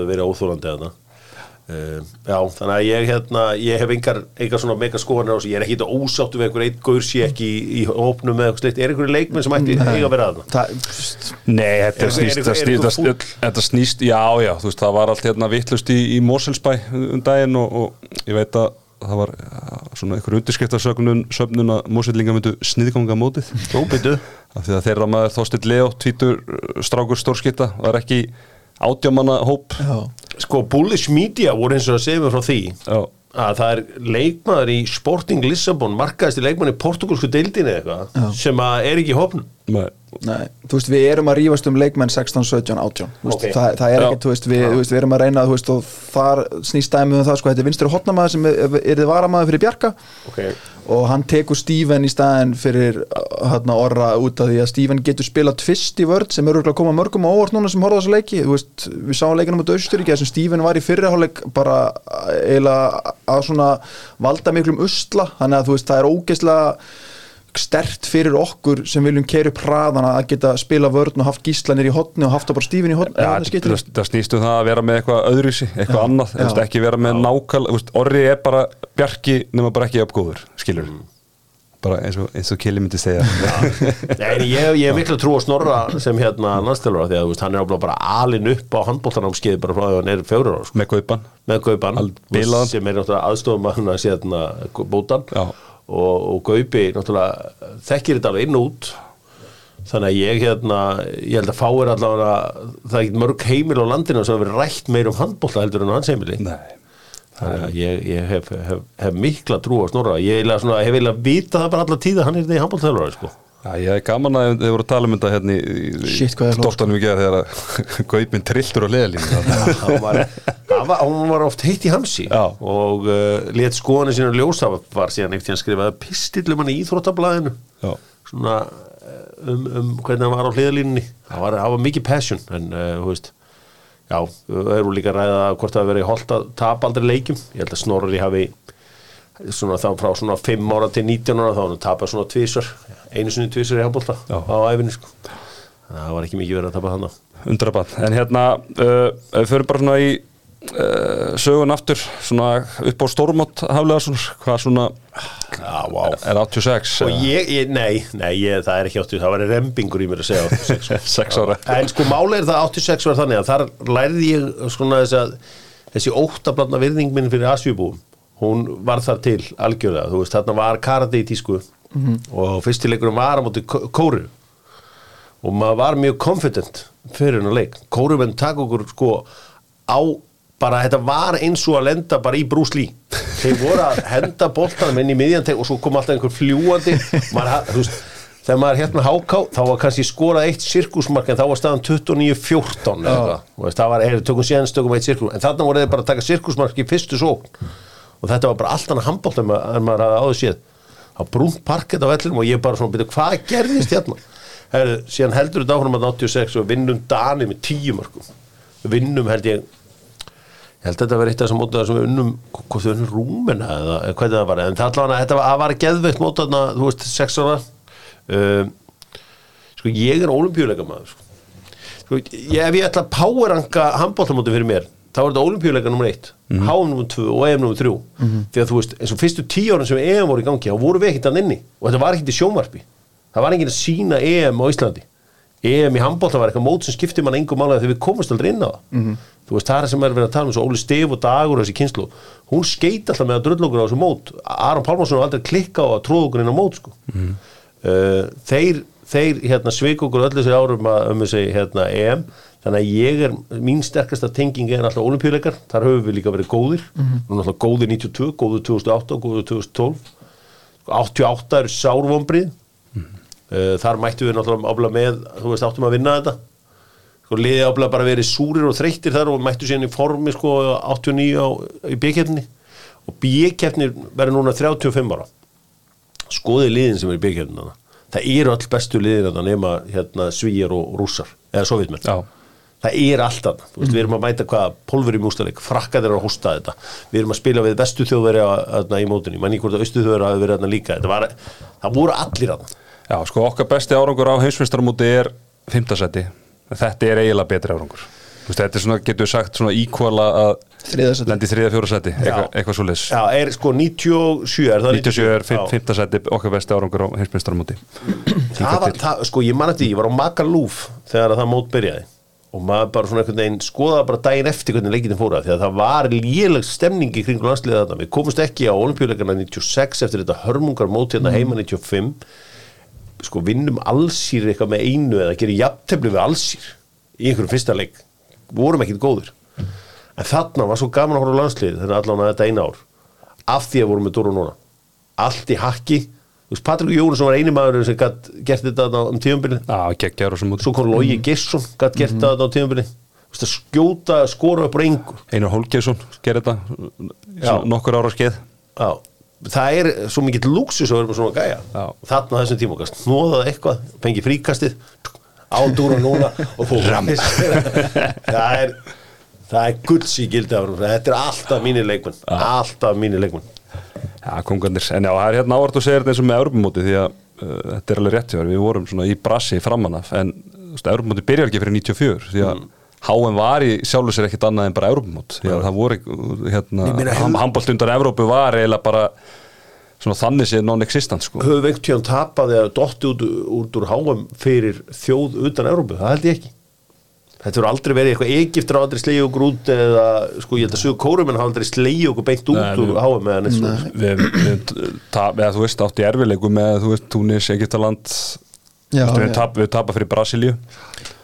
Uh, já, þannig að ég hérna ég hef engar, engar svona mega skoðanir á þessu. Ég er ekki þetta ósáttu við einhver eitt gaur sé ekki í, í hópnum með eitthvað slikt, er einhverju leikmenn sem ætti eiga að vera að það? Nei, þetta Er- snýst, er- er- snýst, er- þetta snýst, já, já, þú veist, það var allt hérna vittlust í, í Moselsbæ um daginn og, og ég veit að það var ja, svona einhver undirskriftarsögnun söfnun að Mosellinga myndu sniðganga mótið. Óbyttu af því að þeirra maður Þorstill Leo, tvítur strákur stórskita, var ekki átjámanna hóp. Já, Sko, bullish media voru eins og að segja mig frá því Já, að það er leikmaður í Sporting Lissabon markaðist í leikmaður í portugalsku deildinni eða eitthvað sem að er ekki í hópnum Nei. Nei, þú veist, við erum að rífast um leikmenn 16, 17, 18 Þú veist, Ok. það, það er ekki, þú veist, við, veist, við erum að reyna þú veist, og þar snýst dæmið um það sko, þetta er vinstri hotnamaður sem er, er þið varamaður fyrir Bjarka okay. Og hann tekur Steven í staðin fyrir hérna orra út af því að Steven getur spilað tvist í vörð sem eru að koma mörgum á óvart núna sem horfða þessu leiki. Veist, við sáum leikinum út Austuríki þessum Steven var í fyrirháleik bara eiginlega að svona valda miklum usla. Þannig að veist, það er ógeðslega stert fyrir okkur sem viljum keira upp hraðana að geta spila vörðn og haft gíslanir í hotni og haft það bara Steven í hotni Ja, það, það snýst um það að vera með eitthvað öðruvísi, eitthvað Já, annað, já. já. ekki vera með veist, orri er bara bjarki nema bara ekki uppgóður, skilur Mm. bara eins og, eins og Kili myndi segja Nei, ég, ég er miklu trú á Snorra sem hérna landstælur því að þú veist, hann er ábúinlega bara alin upp á handbóltanámskeið bara frá því að hann er fjórar sko, með kaupan með Al- bilaðan. sem er aðstofum að hann að sé hérna bótan Já. Og, og Gaupi náttúrulega þekkir þetta alveg inn og út. Þannig að ég hérna ég held að fáir allavega það er ekki mörg heimil á landinu sem hefur rætt meir um handbólta heldur en á hans heimili. Nei, Þannig að ég, ég hef, hef, hef mikla trú á Snorra. Ég hef eiginlega vita það bara alla tíð að hann er því handbóltþjálfari sko. Já, ég er gaman að þið voru að tala um þetta hérna í, í Shit, hvað er stoltanum í gerð þegar að Gaupin trilltur á leðalínu var, hann var, oft heitt í hamsi. Já. og uh, let skoðanir sína ljósa var síðan ekkert hann skrifaði pistillum hann í íþróttablaðinu. Svona uh, um, um hvernig hann var á hliðalínunni það var, var mikið passion en uh, þú veist já, við erum líka að ræða hvort það verið holdt að tapa aldrei leikjum. Ég held að Snorri hafi svona þá frá svona 5 ára til 19 ára þá hann tapað svona tvísar einu sinni tvísar í handbólta Já. á æfinni sko. það var ekki mikið verið að tapa hann undrabann, en hérna uh, við fyrir bara svona í sögun aftur, svona upp á stórmót haflega svona, hvað svona já, wow. er 86 og eða? ég, ég nei, nei ég, það er ekki 80 það var rembingur í mér að segja 86 sko. 6 ára. En sko máli er það 86 var þannig að þar lærði ég svona þess að þessi óttabladna virðing minn fyrir Asjubúum hún var þar til algjörlega. Þú veist þarna var karate í tísku og fyrstileikurinn var á móti kó- kóru og maður var mjög confident fyrir hennar leik. Kórumenn takk okkur sko á bara þetta var eins og að lenda bara í Lee. Þeir voru að henda boltanum inn í miðjanteg og svo kom alltaf einhver fljúandi maður, veist, þegar maður hérna háká þá var kannski skorað eitt sirkusmark en þá var staðan 29-14 eða eitthvað. Þú veist, það var, er, tökum síðan stökum eitt sirkus en þarna voru þeir bara að taka sirkusmark í fyrstu sókn. Og þetta var bara allt annað handbólt en maður, hafði áður séð. Þá brúnt parkett á vellinum og ég bara svona byrja hvað gerðist hérna? Herðu, síðan heldur þetta áfram að 86 og vinnum Dani með tíu mörgum við vinnum held ég held að þetta var eitt af þessum mótaðar sem við unnum hvort við unnum rúmina eða hvernig það var en það allavega þetta var, var geðveikt mótaðna þú veist, sex ára. Uh, sko ég er olimpíuleika maður sko. Sko, ég, ef ég ætla að powerranka handbóltamóti fyrir mér þá er þetta olimpíuleika nummer 1 mm -hmm. HM nummer 2 og EM nummer 3 því að þú veist, eins og fyrstu tíu árin sem EM voru í gangi þá voru við ekkert að inni. Og þetta var ekkert í sjónvarpi. Það var enginn að sína EM á Íslandi EM í handbólta var eitthvað mót sem skipti mann engum málega þegar við komumst aldrei inn á það. -hmm. þú veist, það er sem er verið að tala um svo Óli Stef og Dagur og þessi kynslu hún skeit alltaf með að drullokkur á þessu mót. Aron Pálmarsson var aldrei klikka á að tróða okkur inn á mót sko. uh, þeir, þeir hérna, sveik okkur öllu þessi árum að, um þessi hérna, EM. Þannig að ég er, mín sterkasta tenging er alltaf olimpíuleikar, þar höfum við líka verið góðir. Nú er alltaf góðir 92, góðir 2008 og góðir 2012 88 eru sárvombrið þar mættu við náttúrulega ábla með, þú veist, áttum að vinna þetta. Sko, liði ábla bara verið súrir og þreyttir þar og mættu síðan í formi sko 89 á, í bíkjefni og bíkjefni verður núna 35 ára. Skoðið liðin sem er í bíkjefni það eru all bestu liðin þarna nema hérna, svíjar og rússar eða sovjetmenn Já. það er alltaf, þú veist, við erum að mæta hvað pólfur í mústaleik, frakkað er að hósta þetta. Við erum að spila við bestu þjóðveri í mótunni, manni hvort að austu þjóðveri hafi verið þarna líka. Var, það voru allir þarna Já, sko okkar besti árangur á heimsmyndstarmúti er fimmtasæti, þetta er eiginlega betri árangur. Þú veist, þetta er svona, getur við sagt, svona íkvala að lendi í þriða fjóra sæti, eitthvað, eitthvað svo leys Já, er sko 97 er það 97 er Já. fimmtasæti okkar besti árangur á heimsmyndstarmúti það var, það, sko ég man eftir, því, ég var á Magalúf þegar að það mót byrjaði. Og maður bara svona einhvern veginn skoðaði bara daginn eftir hvernig leikinni fóra því að það var léleg stemning í kringu landsliða þarna. Við komumst ekki á olimpíuleikana 96 eftir þetta hörmungar mót hérna heima 95 sko vinnum allsýr eitthvað með einu eða gerir jafntefli við allsýr í einhverjum fyrsta leik. Vorum ekkit góður en þarna var svo gaman að horfa á landslið þannig allan að þetta eina ár. Af því að vorum með Dóru núna. Allt í hakki. Þú veist, Patrik Jónusson var eini maður sem gætt gert þetta sem út svo kom Logi Gesson gætt gert þetta á að skjóta, skora upp reyngu Einar Holgersson gerir þetta nokkur ára skeið. Já, það er svo mikill lúksus að vera með svona gæja. Þarna þessum tíma, kannski snóðaði eitthvað fengi fríkastið, ádúra núna og þú það er það er gulls í gildi af honum. þetta er alltaf mínir leikmenn alltaf mínir leikmenn. Já, kongarnir, en já, það er hérna ávart að segja þetta eins og með Europamóti því að uh, þetta er alveg rétt hjá við vorum svona í brasi framanaf en Europamóti byrjar ekki fyrir 94 því að HM var í sjálfu sér ekkit annað en bara að það voru hérna, handbólt undan Evrópu var eiginlega bara svona þannig séð non-existent sko. höfum við einhvern tíðan tapaði að dotti út, út úr háum fyrir þjóð utan Európu, það held ég ekki þetta voru aldrei verið eitthvað Egiptur hafa aldrei slegið okkur út eða sko ég held að sögur kórumenn hafa aldrei slegið okkur beint út Nei, úr við- háum eða neitt svona við, við, tap, eða, þú veist, átti í erfileiku með, þú veist, Túnis, Egyptaland Já, við, tap, við tapa fyrir Brasilíu.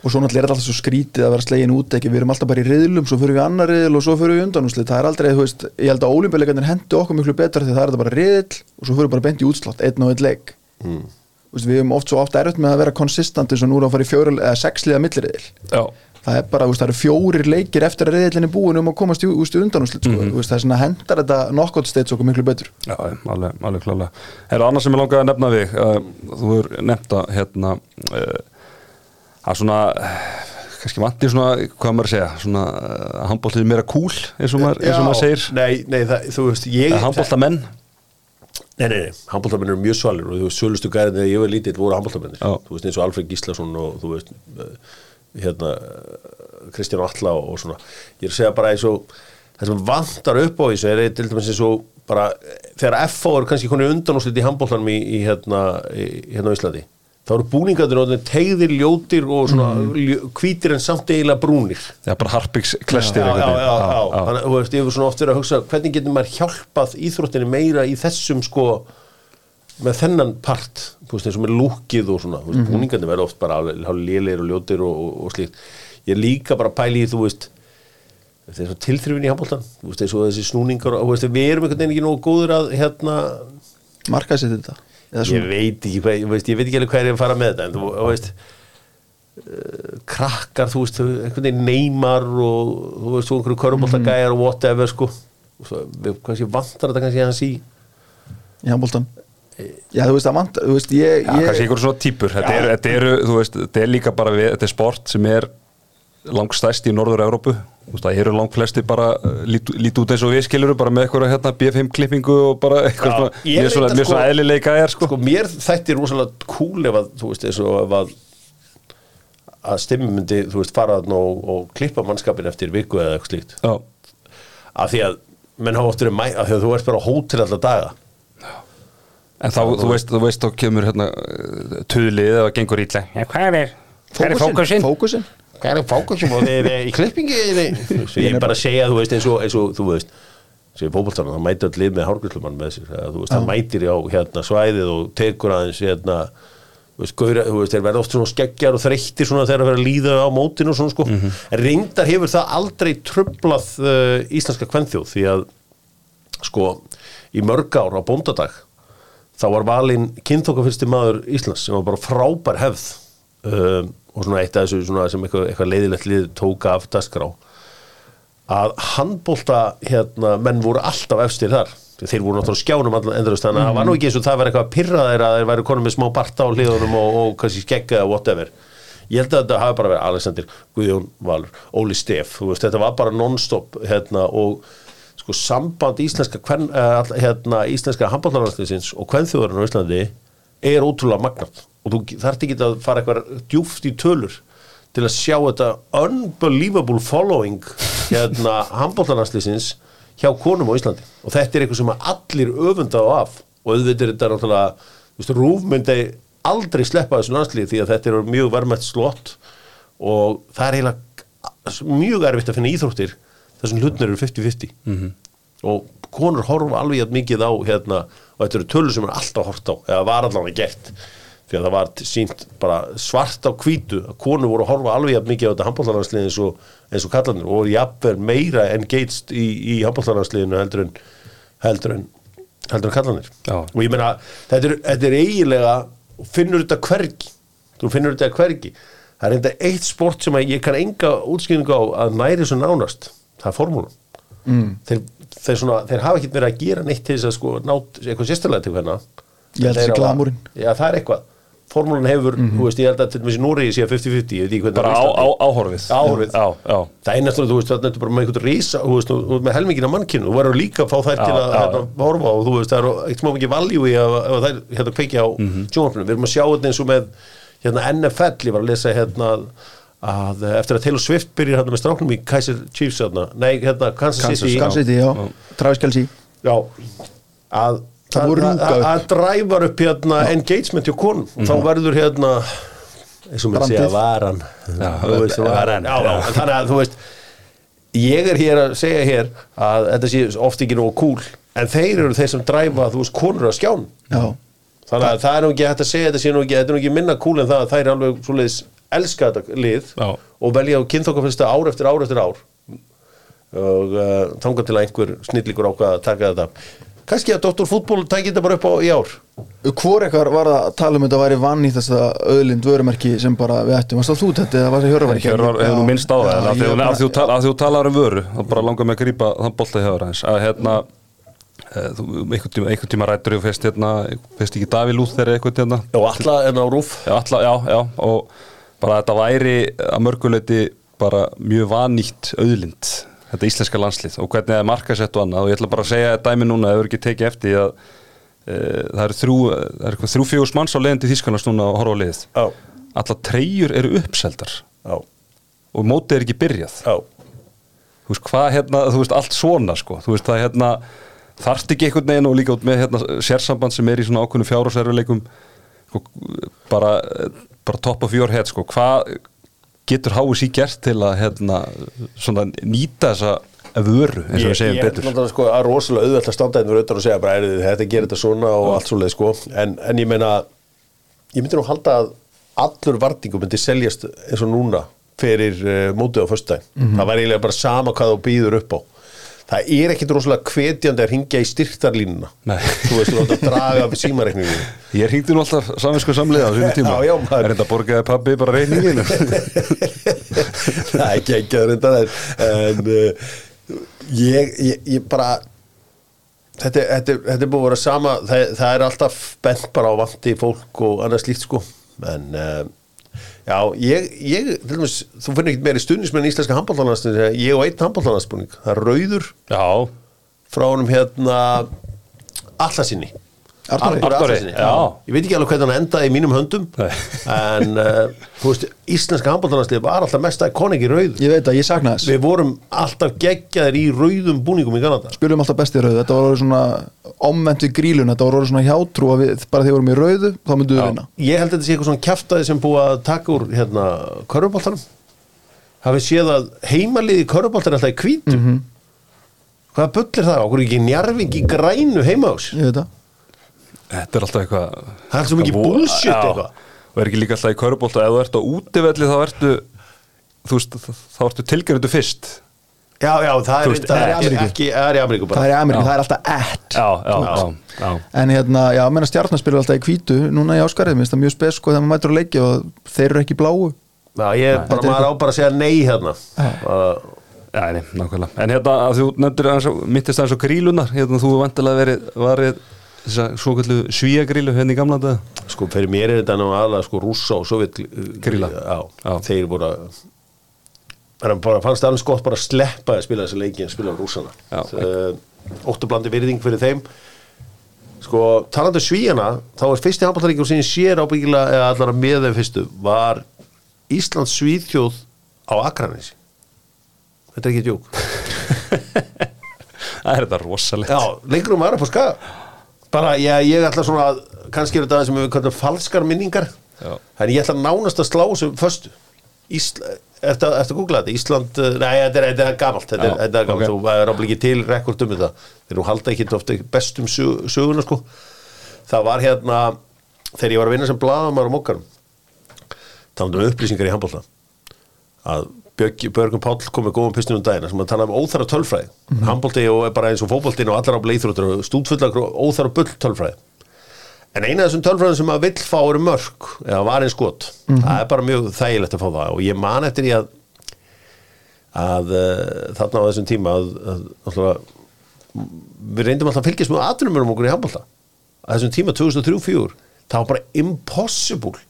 Og svo náttúrulega er þetta alltaf svo skrítið að vera slegin út ekki, við erum alltaf bara í riðlum, svo fyrir við annar riðl og svo fyrir við undanúslit, það er aldrei, þú veist ég held að ólimpíuleikarnir hendu okkur miklu betur því það er þetta bara riðl og svo fyrir við bara beint í útslátt einn og einn leik. Mm. veist, við erum oft svo oft erfitt með að vera konsistant eins og nú er að fara í fjóri eða sexliða milliriðl það er bara, það eru fjórir leikir eftir að riðlinni búin um að komast í, úst, í undanúslit sko. mm. það er svona hendar þetta knockout states okkur miklu betur. Já, alveg, alveg klálega. Er það annars sem ég langaði að nefna við? Uh, þú er nefnt að hérna uh, að svona uh, kannski vantir svona, hvað maður að segja svona uh, handbóltið meira cool eins og maður, eins og maður segir. Nei, nei, það, þú veist ég, handbóltamenn Nei, nei, nei, handbóltamenn eru mjög svalir og þú veist, sölustu gærin þegar ég var lítill voru handbóltamennir Já. þú veist, eins og Alfred Gíslason og þú veist hérna Kristján Alla og, og svona ég er að segja bara eins og það sem vantar upp á þessu er til dæmis eins og bara þegar FH er kannski konið undanúslit í handbóltanum í, í hérna í, hérna Íslandi þá eru búningarnir orðin tegðir, ljótir og svona mm. hvítir en samt eiginlega brúnir Já, bara harpiks klestir já, já, já, veginn. já, Þannig, að, þú veist, ég hefur svona oft verið að hugsa hvernig getur maður hjálpað íþróttinni meira í þessum sko með þennan part, veist, eins og með lúkið og svona, þú veist, Mhm. búningarnir verða oft bara lélir og ljótir og, og, og slíkt. Ég líka bara pæli í, þú veist þetta tilþrifin í handbóltan þessi snúningar og, veist, við erum einhvern veginn ekki nógu góður að, hérna markaðsett þetta Eða ég veit ekki, hvað- ég veist, ég veit ekki alveg hvað er að fara með þetta en þú, veist uh, krakkar, þú veist, einhvern veginn neymar og þú veist, þú einhverju körbóltagæjar og whatever, sko. Og svo, við kannski vantar þetta kannski hans í í handbóltan já, þú veist, það vant, þú veist, ég, Já, kannski ég einhver svona típur. Þetta er, þetta, eru, þú veist, þetta er líka bara við, þetta er sport sem er langstæst í Norður-Európu Þú veist, það eru langt flesti bara uh, lít, lít út eins og við skiluru bara með eitthvað hérna B5 klippingu og bara eitthvað Já, svona, ég mjög svona, mjög svona sko- eðlilega er sko. sko, mér þætti rosalega cool ef að, þú veist, eins og ef að að stimmi myndi, þú veist, fara þarna og, og klippa mannskapin eftir viku eða eitthvað slíkt. Já, af því að menn hafa oft verið mæ, af því að þú ert bara hótel alltaf daga en þá, þú veist, þú veist, þá kemur hérna uh, tuðlið eða gengur ítla ja, hvað er, hvað er fókusinn? fókusin hvað er fókusum og þið er í klippingi svo ég er bara að segja þú veist eins og, eins og þú veist sem í fótboltanum, það mætir allir með hárgríslumann með sér, þú veist, það mætir á hérna svæðið og tekur aðeins hérna þú veist, gaura, þú veist, þeir verða oft svona skeggjar og þreyttir svona þegar að vera að líða á mótinu og svona sko, en reyndar hefur það aldrei trublað uh, íslenska kvenþjóð því að sko, í mörg ár á bóndadag þá var valinn kynþokkafyrsti maður Íslands sem var bara frábær hefð um, og svona eitt af þessu svona sem eitthvað, eitthvað leiðilegt lið tóka af dasgrá að handbólta hérna, menn voru alltaf efstir þar. Þeir voru náttúrulega skjánum allan endurist þannig að það var nú ekki eins og það var eitthvað að pyrra þeir að þeir væri konum með smá barta á hliðunum og, og kannski skegga eða whatever. Ég held að þetta hafi bara verið Alexander Guðjón Valur, Óli Steff veist, þetta var bara non-stop hérna, og sko samband íslenska kven, uh, hérna, íslenska handbóltarlandsliðsins og kvenþjóðurinn á Íslandi er ótrúlega magnat og þú þarft ekki að fara eitthvað djúft í tölur til að sjá þetta unbelievable following hérna handbóltarlandsliðsins hjá konum á Íslandi. Og þetta er eitthvað sem allir öfunda á af. Og auðvitað er þetta náttúrulega þú veist, Rúf myndi aldrei sleppa þessu landslið því að þetta er mjög verðmætt slott. Og það er eiginlega mjög erfitt að finna íþróttir þessum hlutnir eru 50-50 -hmm. Og konur horfa alveg jafn mikið á hérna, og þetta eru tölur sem er alltaf hort á eða var allavega gert. Því að það var sínt bara svart á hvítu að konur voru að horfa alveg jafn mikið á þetta handbóltarlandsliðin eins og, eins og kallanir og voru jafnver meira engaged í, í handbóltarlandsliðinu heldur en heldur en heldur en kallanir Já. og ég meina, þetta er, þetta er eiginlega þú finnur þetta hvergi. Þú finnur þetta hvergi. Það er enda eitt sport sem ég kann enga útskýringu á að næri svo nánast. Það er formúlan mm. þeir, þeir, svona, þeir hafa ekki verið að gera neitt til þess að sko nátt eitthvað sérstæðlega til hérna Ég held þessi glamúrinn. Já, það er eitthvað Formúlan hefur, þú veist, ég held að til dæmis í Núri sé 50-50, ég veit ekki hvernig bara það á, er á, áhorfið Áhorfið. já, já, Það er náttúrulega, þú veist, það er bara með einhvern rísa, þú veist, þú veist, með helmingina mannkinu, þú verður líka að fá þær til Já, að já. hérna, horfa og þú veist, það er eitt smá mikið valjú í að, að þær hérna kveikja á mm Mhm. sjónvarpinu. Við erum að sjá þetta eins og með hérna NFL, ég var að lesa hérna að eftir að Taylor Swift byrjar hérna með stráknum í Kaiser Chiefs hérna, nei, hérna Kansas, Kansas City, Kansas City, já, Travis Kelce. Já, að Það að- rjúka upp. að dræfar upp hérna engagement hjá konum. Og þá verður hérna eins og mér segja varan. Já, Þú veist, varan, já, já, já. þannig að þú veist ég er hér að segja hér að þetta sé oft ekki nógu cool en þeir eru þeir sem dræfa þú veist konur að skján Já, þannig að það er nú ekki hægt að segja þetta sé nú ekki, þetta er nú ekki minna cool en það að þær alveg svoleiðis elska þetta lið Já. og velja á kynþokkafélsta ár eftir ár eftir ár og uh, þangað til að einhver snillíkur ákvað að taka þetta kannski að Dr. Fútból tæki þetta bara upp á í ár hvor ekkar var að tala um þetta væri vann í þess að öðlind vörumerki sem bara við ættum, varst það þú þetta eða var það hjörverki? Hjörvar hefur nú minnst á það að- bara- af því þú tal- af því þú talar um vöru þá bara langar mig að grípa þann bolta hjá aðeins að hérna eh, þú einhvern tíma, tíma rættur og fyrst hérna fyrst ekki Daví Lúþer eitthvað hérna og alla en á rúf já, alla, já, já og bara þetta væri að mörguleiti bara mjög vanýtt auðlind þetta íslenska landslið og hvernig það er markasett og annað. Og ég ætla bara að segja dæmi núna ef þú ekki tekið eftir að e, það eru þrjú, það eru eitthvað þrjú fjögurs manns á leiðin til Þýskanast núna að horfa á liðið. Já. alla treyjur eru uppseldar. Já, og mótið er ekki byrjað. Já, þú veist hvað hérna, þú veist allt svona sko, þú veist það hérna þarft ekki einhvern veginn og líka út með hérna sérsamband sem er í svona ákveðnu fjárhásærfileikum sko, bara, bara top of your head sko, hvað getur HSI gert til að hérna svona nýta þessa vöru eins og við segjum ég, betur? ég, sko, að rosalega auðvelt að standa auðvitað og segja bara, er þetta gerir þetta svona og allt svoleið sko, en, en ég meina ég myndi nú halda að allur vartingum myndi seljast eins og núna fyrir uh, mótið á föstudaginn. Mhm. það væri eiginlega bara sama hvað þú býður upp á það er ekkit rosalega hvetjandi að ringja í styrtarlínuna þú veist, þú átt að draga símareikninginu ég ringdi nú alltaf saminsku samliða á svona tíma. Já, já, er þetta borgaði pabbi bara reyninginu það er ekki ekki að reynda það. En uh, ég, ég, ég bara þetta, þetta, þetta er búið að vera sama. Það, það er alltaf bent bara á vanti fólk og annað slíkt sko. En uh, já, ég, ég til dæmis, þú finnir ekki meiri stundismenn í íslenska handbóltanlandsbúning, ég og einn handbóltanlandsbúning það er rauður já, frá honum hérna allasinni Arnóri. Ég veit ekki alveg hvernig hann endaði í mínum höndum en uh, þú veist, íslenska handbóltanlandslið var alltaf mest ikonik í rauð Ég veit að ég sakna þess. Við vorum alltaf geggjaðir í rauðum búningum í Kanada. Spilum alltaf besti rauðu, þetta var orðið svona omvendt við grílun, þetta var orðið svona hjátrú að við, bara þegar við vorum í rauðu, þá myndum við vinna. ég held að þetta sé eitthvað svona kjaftaði sem búið að taka úr hérna körfuboltanum. Hafið séð að heimaliði körfuboltan er alltaf í hvítu. Mhm. hvaða bull er það, okkur ekki njarving í grænu heima ás Ég veit það þetta er alltaf eitthvað Það er svo mikið bullshit eitthvað. og er ekki líka alltaf í körubólta ef þú ert á útivelli þá ertu þú veist, þá ertu tilgjörðu fyrst já, já, það er, veist, það er það er í ekki, Ameríku. ekki það er í Ameríku Það bara er í Ameríku, Já. það er alltaf ett já, já, já, já. En hérna, já, menna stjarnaspilur alltaf í hvítu Núna í áskarið, minnst það mjög spes sko þegar maður mætur að leikja og þeir eru ekki bláu já, ég, bara, er maður á bara að segja nei hérna Já, nei, nákvæmlega. En hérna þú nefndir minntist aðeins á grílunar, hérna þú vantilega verið, þess að svo kallu svíagrílu hérna í gamla þetta. sko, fyrir mér er þetta nú aðalega sko rússa og sovjet Grilla. já, Já. þeir voru að bara fannst alveg skott bara að sleppa að spila þessa leiki en spila á rússana Já. uh, óttublandi virðing fyrir þeim sko, talandi um svíjana þá er fyrsti handbóltaríkjum sem ég sér ábyggilega eða allara með þeim fyrstu var Íslands svíðþjóð á Akranesi þetta er ekki djók Það er þetta rosalegt. Já, lengur um aðra på skaga bara, ég, ég ætla svona að kannski er þetta það sem við kallum falskar minningar. Já. en ég ætla nánast að slá sem föstu. Ísla, eftir, eftir að googla þetta? Ísland, uh, nei, þetta er, gamalt þetta er, Já, er gamalt, ok. þú er ekki til rekord um þetta, þeir nú halda ekki ofta bestum sög, söguna sko. Það var hérna, þegar ég var að vinna sem blaðamar á mokkarum talandi um upplýsingar í handbólta að Björgum Páll kom með góðum pistunum daginn sem að tala um óþara tölfræði. Mm -hmm. handbólti og bara eins og fótbóltin og allar á bleithróttur og stúdfullar óþara bull tölfræði. En eina af þessum tölfræðum sem að vill fá eru mörg eða var einn skot það er bara mjög þægilegt að fá það og ég man eftir því að að uh, þarna á þessum tíma að, að, að, við reyndum alltaf að fylgjast með aðrunum um okkur í handbólta að þessum tíma 2003-2004 það var bara impossible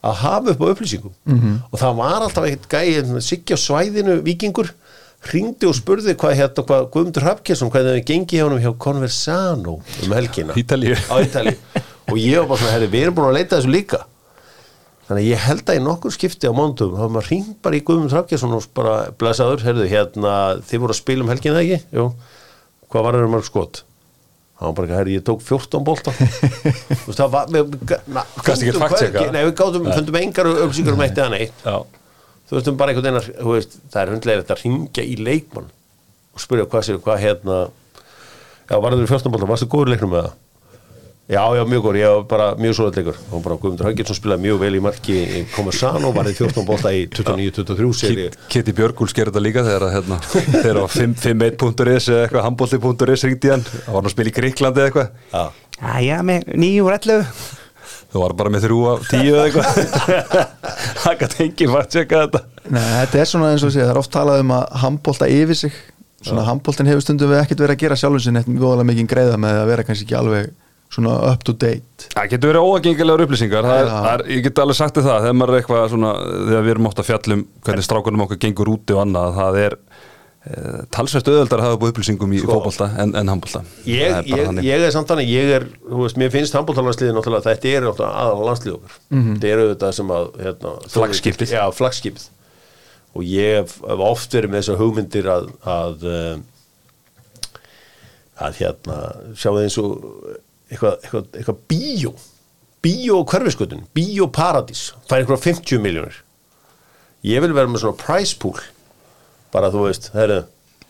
að hafa upp á upplýsingum -hmm. og það var alltaf eitt gæði Siggi á svæðinu, vikingur ringdi og spurði hvað hérna hvað Guðmundur Hafkesson, hvað það gengi hjá hann hjá Conversano um helgina Ítalíu. á Ítalíu og ég var bara svona, herri, við erum búin að leita þessu líka þannig að ég held að í nokkur skipti á mándum, þá var maður ring bara í Guðmundur Hafkesson og bara blæsaður, herðu, hérna þið voru að spila um helgina ekki? Jú, hvað var það um mörg skot? Það var bara ekki, herri, ég tók 14 bolta Þú veist, það var Gast ekki fact-checka? Nei, við gátum, fundum engar upplýsingar um eitt eða neitt Já. þú veistum bara einhvern veginn að veist, það er hundlega þetta að ringja í leikmann og spyrja hvað séu, hvað hérna já, varður í fjórstanbólta, varstu góður leiknum með það? Já, já, mjög góður, ég var bara mjög svoleitt leikur. Og bara Guðmundur Hauginsson spilaði mjög vel í marki í Komersano, varði 14 bólta í 29-23 seri Kitty Björgúls gerir þetta líka þegar að, hérna, þegar á 5.1.is eða eitthvað handbólti.is ringdi hann, það var hann að spila í Gríklandi eða eitthvað. Já, Æja, með nýju og ellu Þú var bara með þrjú af tíu eða eitthvað. Það gæti enginn var að tjekka þetta Nei, þetta er svona eins og sé, það er oft talað um að handbólta yfir sig. Svona handbóltin hefur stundum við ekkert verið að gera sjálfum sinni eitthvað mjög mikið greiða með að vera kannski ekki alveg svona up to date. Það getur verið óagengilegar upplýsingar það er, er, Ég get alveg sagt það þegar maður er eitthvað svona þegar við erum ótt að fjallum hvernig strákunum okkar gengur úti og annað það er e, talsvægt auðveldar að hafa búið upplýsingum í Sko. fótbolta en, en handbolta. ég, ég, ég er samt þannig, ég er þú veist, mér finnst handbóltalandsliðið náttúrulega þetta er aðal landslið okkur þetta er auðvitað sem að hérna, Flaggskipið. Já, flaggskipið og ég hef, hef oft verið með þessar hugmyndir að að, um, að hérna sjáu eins og eitthvað, eitthvað, eitthvað bíó bíó hverfiskötun, bíó paradís er eitthvað 50 miljónir ég vil vera með svona price pool bara þú veist, herru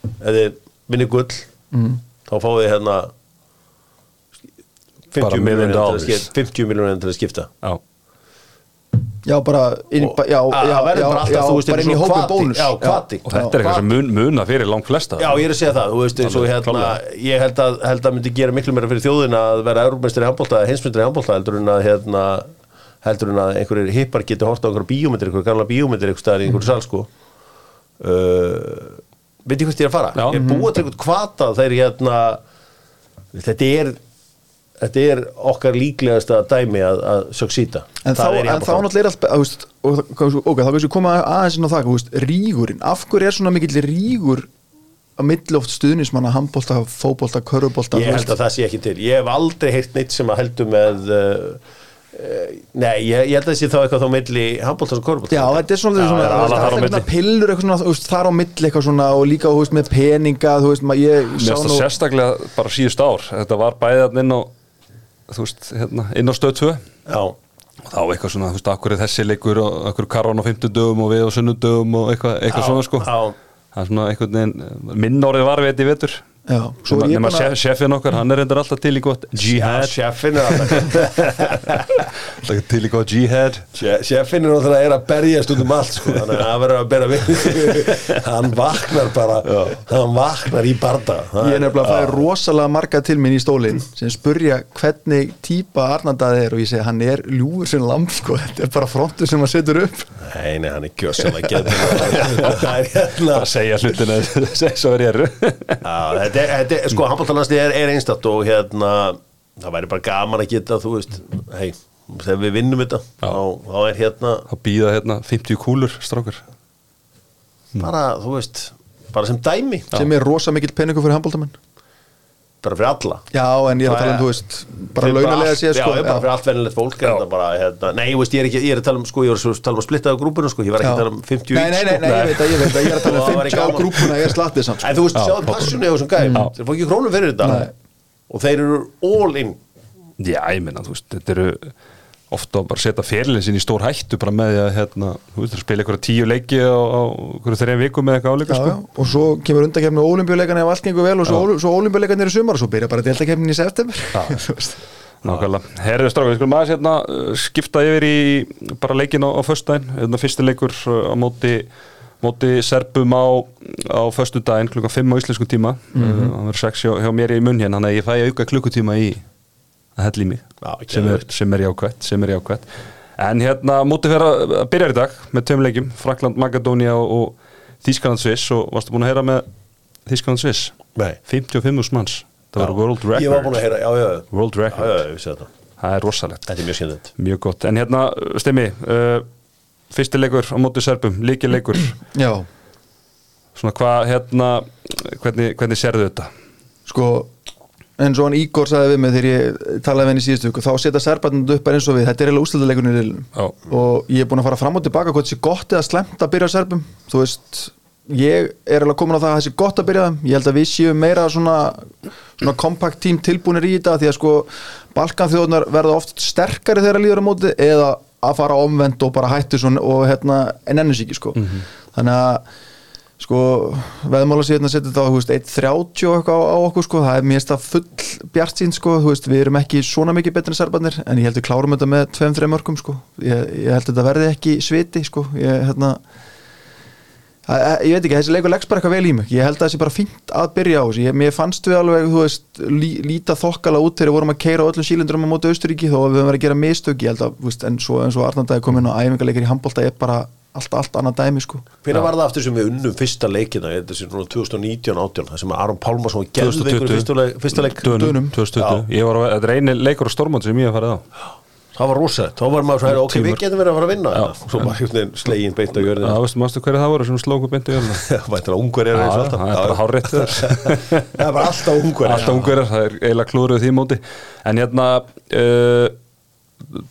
ef þið vinni gull Mm. þá fáið þið hérna Bara 50 million miljónir til, að dollars. skipta- 50 miljónir til að skipta Já. Já, bara inn, Og- já, að- já, bara alltaf, já, inn í hópi bónus. Já, hvati. og þetta er eitthvað sem mun, muna fyrir langt flesta Já, ég er að segja það, þú veist, eins og Alveg, hérna ég held að, held að myndi gera miklu meira fyrir þjóðina að vera eurumestri handbólta, heimsmyndri handbólta heldur en að hérna heldur en að einhverjir hippar geti horta á einhverju bíómyndir, einhverju gamla bíómyndir einhverju staðar í einhverju sal sko. Uh, veit ég hvert ég er að fara? Já. ég er búið til einhvern kvata þegar hérna þetta er þetta er okkar líklegasta dæmi að, að succeeda En þá, Það er í en þá náttúrulega er allt og, það- ok, þá kannski koma aðeins inn á það veist, rígurinn, af hverju er svona mikill rígur að milli oft stuðnismanna handbólta, fótbólta, körubólta ég held að það sé ekki til. Ég hef aldrei heyrt neitt sem að heldur með uh, uh, nei, ég, ég held að það sé þá eitthvað þá milli handbóltans og korfbóltans Já, þetta er svona, Já, svona það er á alltaf milli. einhverja pillur eitthvað svona, þar á milli eitthvað svona og líka veist, með peninga þú veist, maður, ég Mér finnst það sérstaklega bara síðust ár. Þetta var bæðið inn á þú veist, hérna, inn á stöð 2 já, og þá eitthvað svona, þú veist, akkur er þessi leikur og akkur karvan á 50 dögum og við á sunnudögum og eitthvað, eitthvað Já, svona sko. já. það er svona einhvern veginn minn orðið var við þetta í vetur Já, er chef, að chefin okkar, hann er reyndar alltaf til í gott já jihad, sjefin er alltaf til í gott jihad. Sjefin er alltaf er að berjast út um allt sko, þannig að það verður að bera við hann vaknar bara hann vaknar í barda. Ég er nefnilega að fæða rosalega marga til minn í stólinn sem spurja hvernig típa Arnandaði er og ég segi hann er ljúfur sem lamp sko, þetta er bara frontur sem hann setur upp. Nei, nei, hann er gjössalega getur það er hérna að segja hlutina segja svo er ég Já, þetta þetta er, sko, handbóltalanslið er, er einstatt og hérna, það væri bara gaman að geta, þú veist, hei, þegar við vinnum þetta, þá, þá er hérna að býða hérna 50 kúlur strákur bara, þú veist, bara sem dæmi, sem er rosa mikill peningur fyrir handbóltamenn bara fyrir alla. Já, en ég er að tala um, þú veist bara launalega séð sko Já, bara fyrir allt venilegt fólk, þetta bara, hérna, nei, ég veist, ég er ekki, ég er að tala um, sko, ég var svo að tala um að splitta á grúpuna, sko, ég var ekki Já. að tala um 50 Nei, nei, nei, nei, ég veit að, ég veit að ég er að tala um væri 50 á grúpuna, ég er slattið samt sko. En þú veist, sjáðu passjoni á þessum gæm, þeir fá ekki krónum fyrir þetta. Nei. og þeir eru all in. Já, ég minna, þú veist, þetta eru ofta bara setja fyrirlin sinni í stór hættu bara með því að, hérna, veist, spila einhverja tíu leiki á, einhverju þreim viku með eitthvað áleika, sko. og svo kemur undakefni olimpíuleikana ef allt gengur vel og svo, svo olimpíuleikarnir í sumar og svo byrja bara deltakefnin í september. Nákvæmlega. Herðu stráka, við skulum aðeins hérna uh, skipta yfir í bara leikin á, á föstudaginn, hérna fyrsti leikur uh, á móti móti Serbum á, á föstu daginn klukkan 5 á íslensku tíma. Mm það verður 6 hjá, hjá mér í munn hérna þannig að ég fæ auka klukkutíma í að hella í mig Já, sem, er, sem er jákvætt sem er jákvætt. En hérna móti fyrir að byrja í dag með tveim leikjum, Frakland, Magadónia og, og Þískaland Sviss. Og varstu búin að heyra með Þískaland Sviss? Nei. 55.000 manns. Það var world record Ég var búin að heyra, já, já, já, world já, record, já, það er rosalegt. Þetta er mjög skemmtilegt. Mjög gott, en hérna stemmi uh, fyrsti leikur á móti Serbum líki leikur, Já, svona hvað hérna hvernig, hvernig sérðu þetta? Sko eins og hann Ígor sagði við mig þegar ég talaði við henni síðustu viku þá setja serbarnir upp bara eins og við þetta er eiginlega úrslutaleikurinn í riðlinum. Já. og ég er búin að fara fram og tilbaka hvort það sé gott eða slemt að byrja á serbum. Þú veist, ég er alveg komin á það að það sé gott að byrja þeim. Ég held að við séum meira svona, svona kompakt tím tilbúinir í þetta því að sko Balkanþjóðunar verða oft sterkari þegar að líður á móti eða að fara omvend og bara hættu svona og hérna en ennum ekki sko að veðmála síðan að setja þetta á þú veist, 1.30 og eitthvað á, okkur sko. Það er mér það full bjart sín sko veist, við erum ekki svona mikið betri en serbarnir en ég held við klárum þetta með 2-3 mörgum sko. Ég, ég held þetta verði ekki sviti sko. Ég, hérna að, að, ég veit ekki, þessi leikur leggst bara eitthvað vel í mig. Ég held að þessi bara fínt að byrja á þessu. Ég, mér fannst við alveg, þú veist lí, líta þokkala út þegar við vorum að keira öllum sílindurum á móti Austuríki þó að við höfum verið að gera mistök. Ég held að, veist, en svo, svo Arnandæði kom inn á æfingarleikir í handbólta er bara allt, allt annað dæmi sko. Hvernig var það aftur sem við unnum fyrsta leikina? Þetta sé svona 2019-18 það sem Aron Pálmarsson gerði ykkur fyrsta leik, fyrsta leik. Dönum, Dönum. 2020 Ég var er eini leikur á Stormont sem ég hef farið á. Það var rosalegt, þá var maður svona ok, við getum verið að fara að vinna þetta. svo bara hérna slegin beint á Já, jörðina. veistu, mástu hverju það voru sem slóku beintu jörna Væntanlega ungver er Já, eins og það alltaf er bara hárrétt þér það er bara alltaf ungver Alltaf ungverðar, það er eiginlega klúruð því móti. En hérna uh,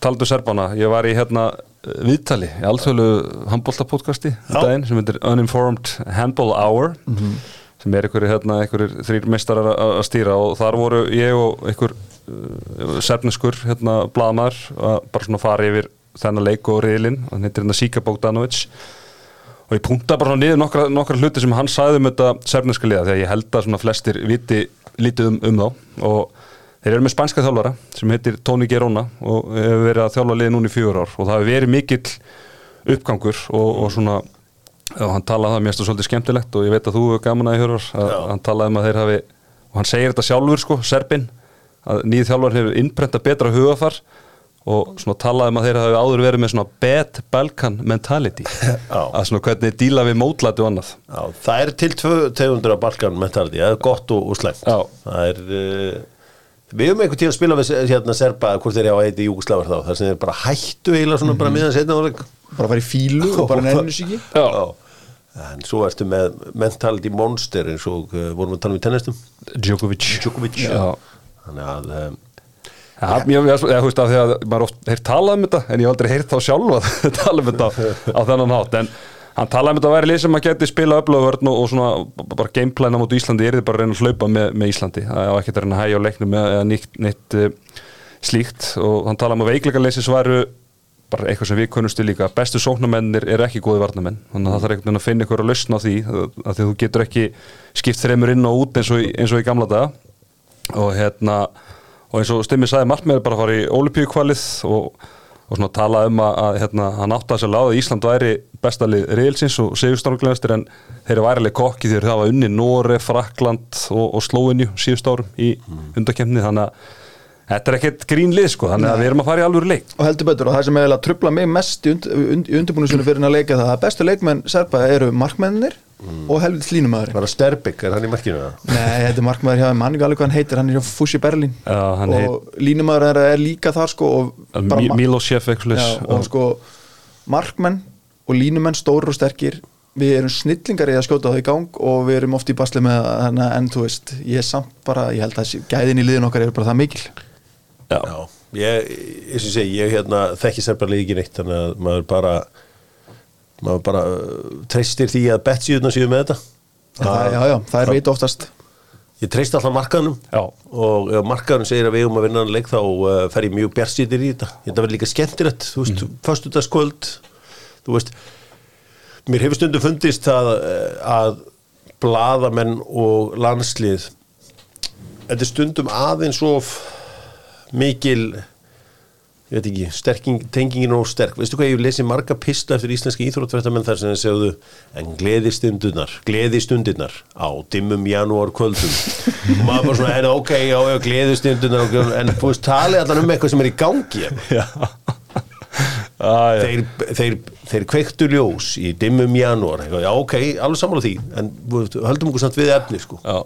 Taldu Serbana, ég var í hérna viðtali, í alþjóðlu handbóltapodcasti daginn sem heitir Uninformed Handball Hour sem er einhverju hérna, þrýr meistarar að stýra og þar voru ég og einhver uh, serfneskur hérna blaðmaður að bara svona fara yfir þennan leik og riðlinn, hann heitir hérna Sika Bogdanovic og ég punta bara niður nokkra, nokkra hluti sem hann sagði um þetta serfneska liða því að ég held að svona flestir viti lítið um, um þá. Og þeir eru með spænska þjálfara sem heitir Tony Gerona og hefur verið að þjálfa liði núna í fjögur ár. Og það hefur verið mikill uppgangur og, og svona og hann talaði um það, mér það svolítið skemmtilegt og ég veit að þú hefur gaman að ég hörar að Já. hann talaði um að þeir hafi og hann segir þetta sjálfur sko, Serbin að nýð þjálfar hefur innprenta betra hugafar og svona talaði um að þeir hafi áður verið með svona bad Balkan mentality að svona hvernig díla við mótlæti og annað. Já, það er til tvö tegundur af Balkan mentality, það er gott og, og við höfum einhvern tíð að spila við hérna Serba hvort þeir eru á eiti Júgoslávar þá þar sem þeir bara hættu eiginlega svona bara miðan setna áleik bara að fara í fílu og bara nennu sig ekki. Já. en svo ertu með mentality monster eins og uh, vorum við að tala um í tennistum Djokovic. Djokovic. Já. þannig að um, Ja, ég, veist, af því að maður oft heyrt talað um þetta en ég hef aldrei heyrt þá sjálf að tala um þetta á þennan hátt. En hann talaði um þetta að væri lið sem að geti spila öflöðvörn og, og svona bara gameplæna mútu Íslandi er þið bara að reyna að hlaupa með, með Íslandi. Það var ekkert að reyna að hægja á leiknum eða nýtt, nýtt uh, slíkt. Og hann talaði um að veikleika væru bara eitthvað sem við kunnustu líka. Bestu sóknarmennir eru ekki góði varnamenn þannig að það þarf einhvern veginn að finna ykkur að lausna á því að því þú getur ekki skipt þreymur inn og út eins og, eins og í gamla daga. Og hérna og eins og Stimmi sagði markmið er bara að fara í Olipíukvalið og, og svona tala um að, að hérna, hann átti að sér láða Ísland væri bestalið reilsins og segustárglæðastir en þeir eru værileg kokki þegar það var unni Nóre, Frakland og, og Slóinju síðust árum í undakemni þannig að þetta er ekkert grínlið sko þannig að við erum að fara í alvöru leik. Og heldur betur og það sem eiginlega trubla mig mest í, und, und, í undirbúinusinu fyrir að leika það að bestu leikmenn Serba eru markmennir og helvits línumæður bara Sterbik, er hann í markinu það? Nei, þetta er markmæður hjá mann ekki alveg hvað hann heitir hann er hjá Fussi Berlin Já, hann og línumæður er, er líka þar sko og, Milosjef já, og sko markmenn og línumenn stóru og sterkir. Við erum snillingar í að skjóta það í gang og við erum oft í basli með hana en þú veist, ég er samt bara ég held að gæðin í liðin okkar eru bara það mikil Já. Já, ég, ég segi, ég hérna þekki Serbarlega ekki neitt þannig að maður bara maður bara uh, treystir því að betsíðuna séu með þetta það, já, já, það er veit oftast Ég treyst alltaf markaðnum Já. og ef markaðnum segir að við um að vinna hann leik þá uh, fer ég mjög bjarsýtir í þetta þetta verður líka skemmtilegt, þú veist, mm. föstudagskvöld þú veist mér hefur stundum fundist að, uh, að blaðamenn og landslið þetta er stundum aðeins of mikil ég veit ekki, sterking, tengingin og sterk. Veistu hvað, ég lesi marga pistla eftir íslenski íþróttvertamenn þar sem þeir segðu en gleði stundunar, gleði stundunar á dimmum janúar kvöldum og maður bara svona, en ok, já, já, gleði stundunar en þú veist, talið allan um eitthvað sem er í gangi ah, þeir, þeir, þeir kveiktu ljós í dimmum janúar, já, ok, alveg sammála því. En höldum okkur samt við efni, sko. Já.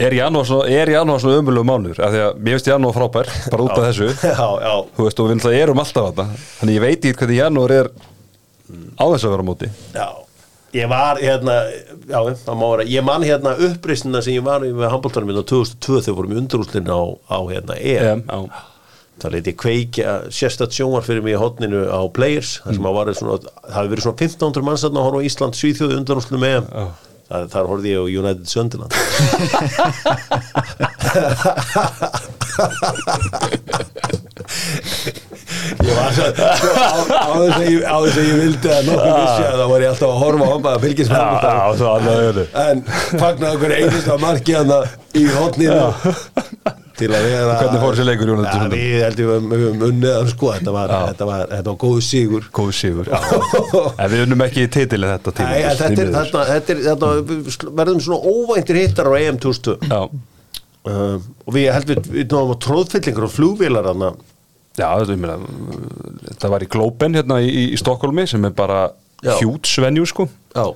Er janúar svo, janúar svona ömulegu mánuður? Af því að mér finnst janúar frábær bara út af þessu. Já, já, þú veist og við náttúrulega erum alltaf þetta þannig ég veit ekki hvernig janúar er á þess að vera á móti. Já, ég var hérna, já, það má vera, ég man hérna upprisnina sem ég var í með handbóltanum minna 2002 þegar vorum í undarúslinn á, á hérna EM. Það leiti kveikja sérstætt sjónvar fyrir mig í hotninu á Players, þar sem að var svona, það hafi verið svona 1500 manns þarna að horfa á Ísland Svíþjóði undarúslinn EM. Þar, horfði ég á United Sunderland. Ég var svo á, þess að ég, að vildi að nokkuð vissi að það var ég alltaf að horfa á að svo annað öðru. en fagnaði okkur einist á marki hann í hotninu til að vera Hvernig fór þessi leikur, Já, Sunderland? við heldum við höfum unnið sko þetta var, þetta var, þetta var góðu sigur. Góð sigur En við unnum ekki í titili þetta tíma þetta er, þetta, þetta er, þetta verðum svona óvæntir hittar á EM 2000 Já, uh, og við held við, við náðum að tróðfyllingar og flugvélar hann já þetta, þetta var í Globen hérna í, í Stokkólmi sem er bara hjút svenjú sko. Já,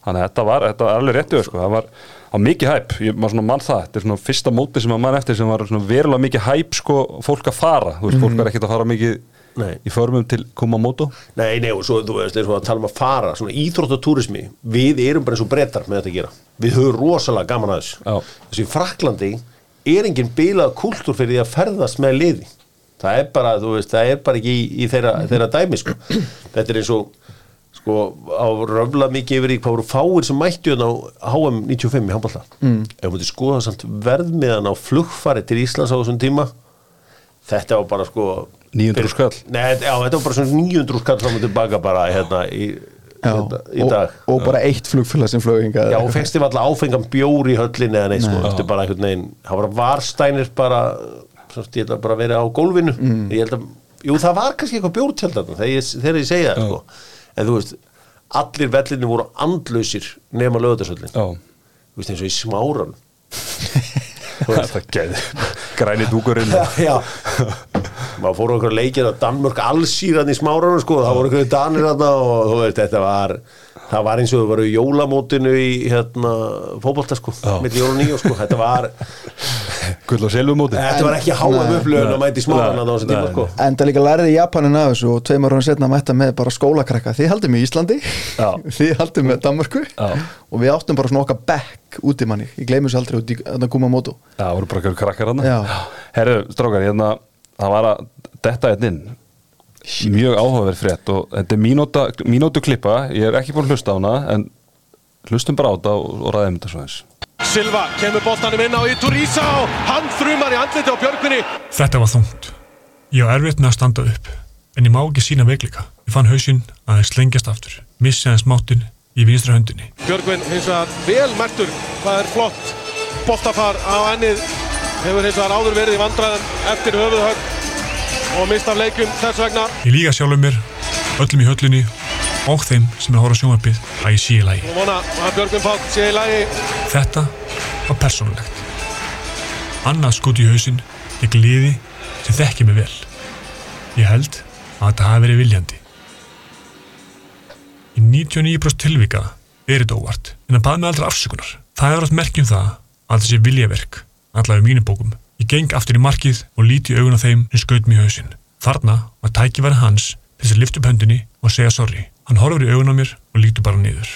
Þannig að þetta var, þetta var alveg réttu sko. það var, var mikið hæp, ég maður svona mann það. Þetta er svona fyrsta móti sem maður mann eftir sem var svona verulega mikið hæp sko, fólk að fara. Þú veist, fólk var ekkert að fara mikið Nei. í förmum til Kumamoto. Nei, nei, og svo, þú veist, eins og að tala um að fara svona íþróttatúrismi, við erum bara eins og brettar með þetta að gera, við höfum rosalega gaman að þessu, þessu Fraklandi er engin bilað kultúr fyrir því að ferðast með liði, það er bara þú veist, það er bara ekki í, í þeirra, þeirra dæmi, sko, þetta er eins og sko, á röfla mikið yfir í hvað voru fáir sem mættu hérna á HM 95 í handballta mm. ef við mútið skoða samt verðmiðan á flugfari til Íslands á þessum tíma þetta var bara sko 900 skall. Nei, já, þetta var bara svona 900 skall fram og tilbaka bara hérna í, Já, hérna, í og, dag. og bara eitt flugfélag sem flög Já, og fengst þið alltaf áfengan bjór í höllinni eða neitt, sko, þetta er bara einhvern veginn það var varstænir bara svona, ég held að bara verið á gólfinu. Mm. ég held að, jú, það var kannski eitthvað bjórtjöld þarna, þegar ég, þegar ég segja það, sko en þú veist, allir vellinni voru andlausir nema lögutarsöllin Já, þú veist, eins og í smáran græni dúkurinn. Já. Maður fór á einhverja leikir að Danmörk allsýran í smáranum sko, það voru einhverju danir þarna og þú veist, þetta var það var eins og þau varu í jólamótinu í hérna, fótbolta sko milli jól og nýjó sko, þetta var Gull og silfumóti þetta var ekki Nei. upplöðun að mæti smáran Nei. á þessum tíma sko. Enda líka lærði Japanin af þessu og tveimur hún setna mætta með bara skólakrakka. Þið haldum í Íslandi, Já. þið haldum með Danmörku. Já. og við áttum bara svona okkar bekk út í manni. Ég gleymi þessu aldrei út í þarna Kumamoto. Já, það voru bara eitthvað krakkar hann Já. Herru, strákar, hérna það var að detta einn inn. Mjög áhugaverð frétt og þetta er mínúta, mínútu klippa ég er ekki búin að hlusta á hana en hlustum bara á þetta og, og ræðum þetta svo eins Silva kemur boltanum inn á Iturísa og hann þrumar í andliti á Björgvinni Þetta var þungt. Ég á erfitt með að standa upp, en ég má ekki sína veikleika. Ég fann hausinn að það slengjast aftur, missi hans máttin í vinstra höndinni. Björgvin hins vegar vel mættur hvað er flott boltafar á ennið hefur hins vegar áður verið í vandræðum eftir höfuðhögg og mist af leikum þess vegna Ég líka sjálfur mér, öllum í höllinni og þeim sem er að horfa á sjónvarpið að ég sé í lagi. að Þetta var persónulegt. Annað skot í hausinn gegn liði sem þekki mig vel. Ég held að þetta hafi verið viljandi. Í 99% tilvika er þetta óvart, en það baði mig aldrei afsökunar. Það er átt merkjum það að þessi viljaverk, allavega í mínum bókum. Ég geng aftur í markið og líti í augun á þeim sem skaut mér í hausinn. Þarna var tækifæri hans þess að lyfta upp höndinni og segja sorry. Hann horfur í augun á mér og lítur bara niður.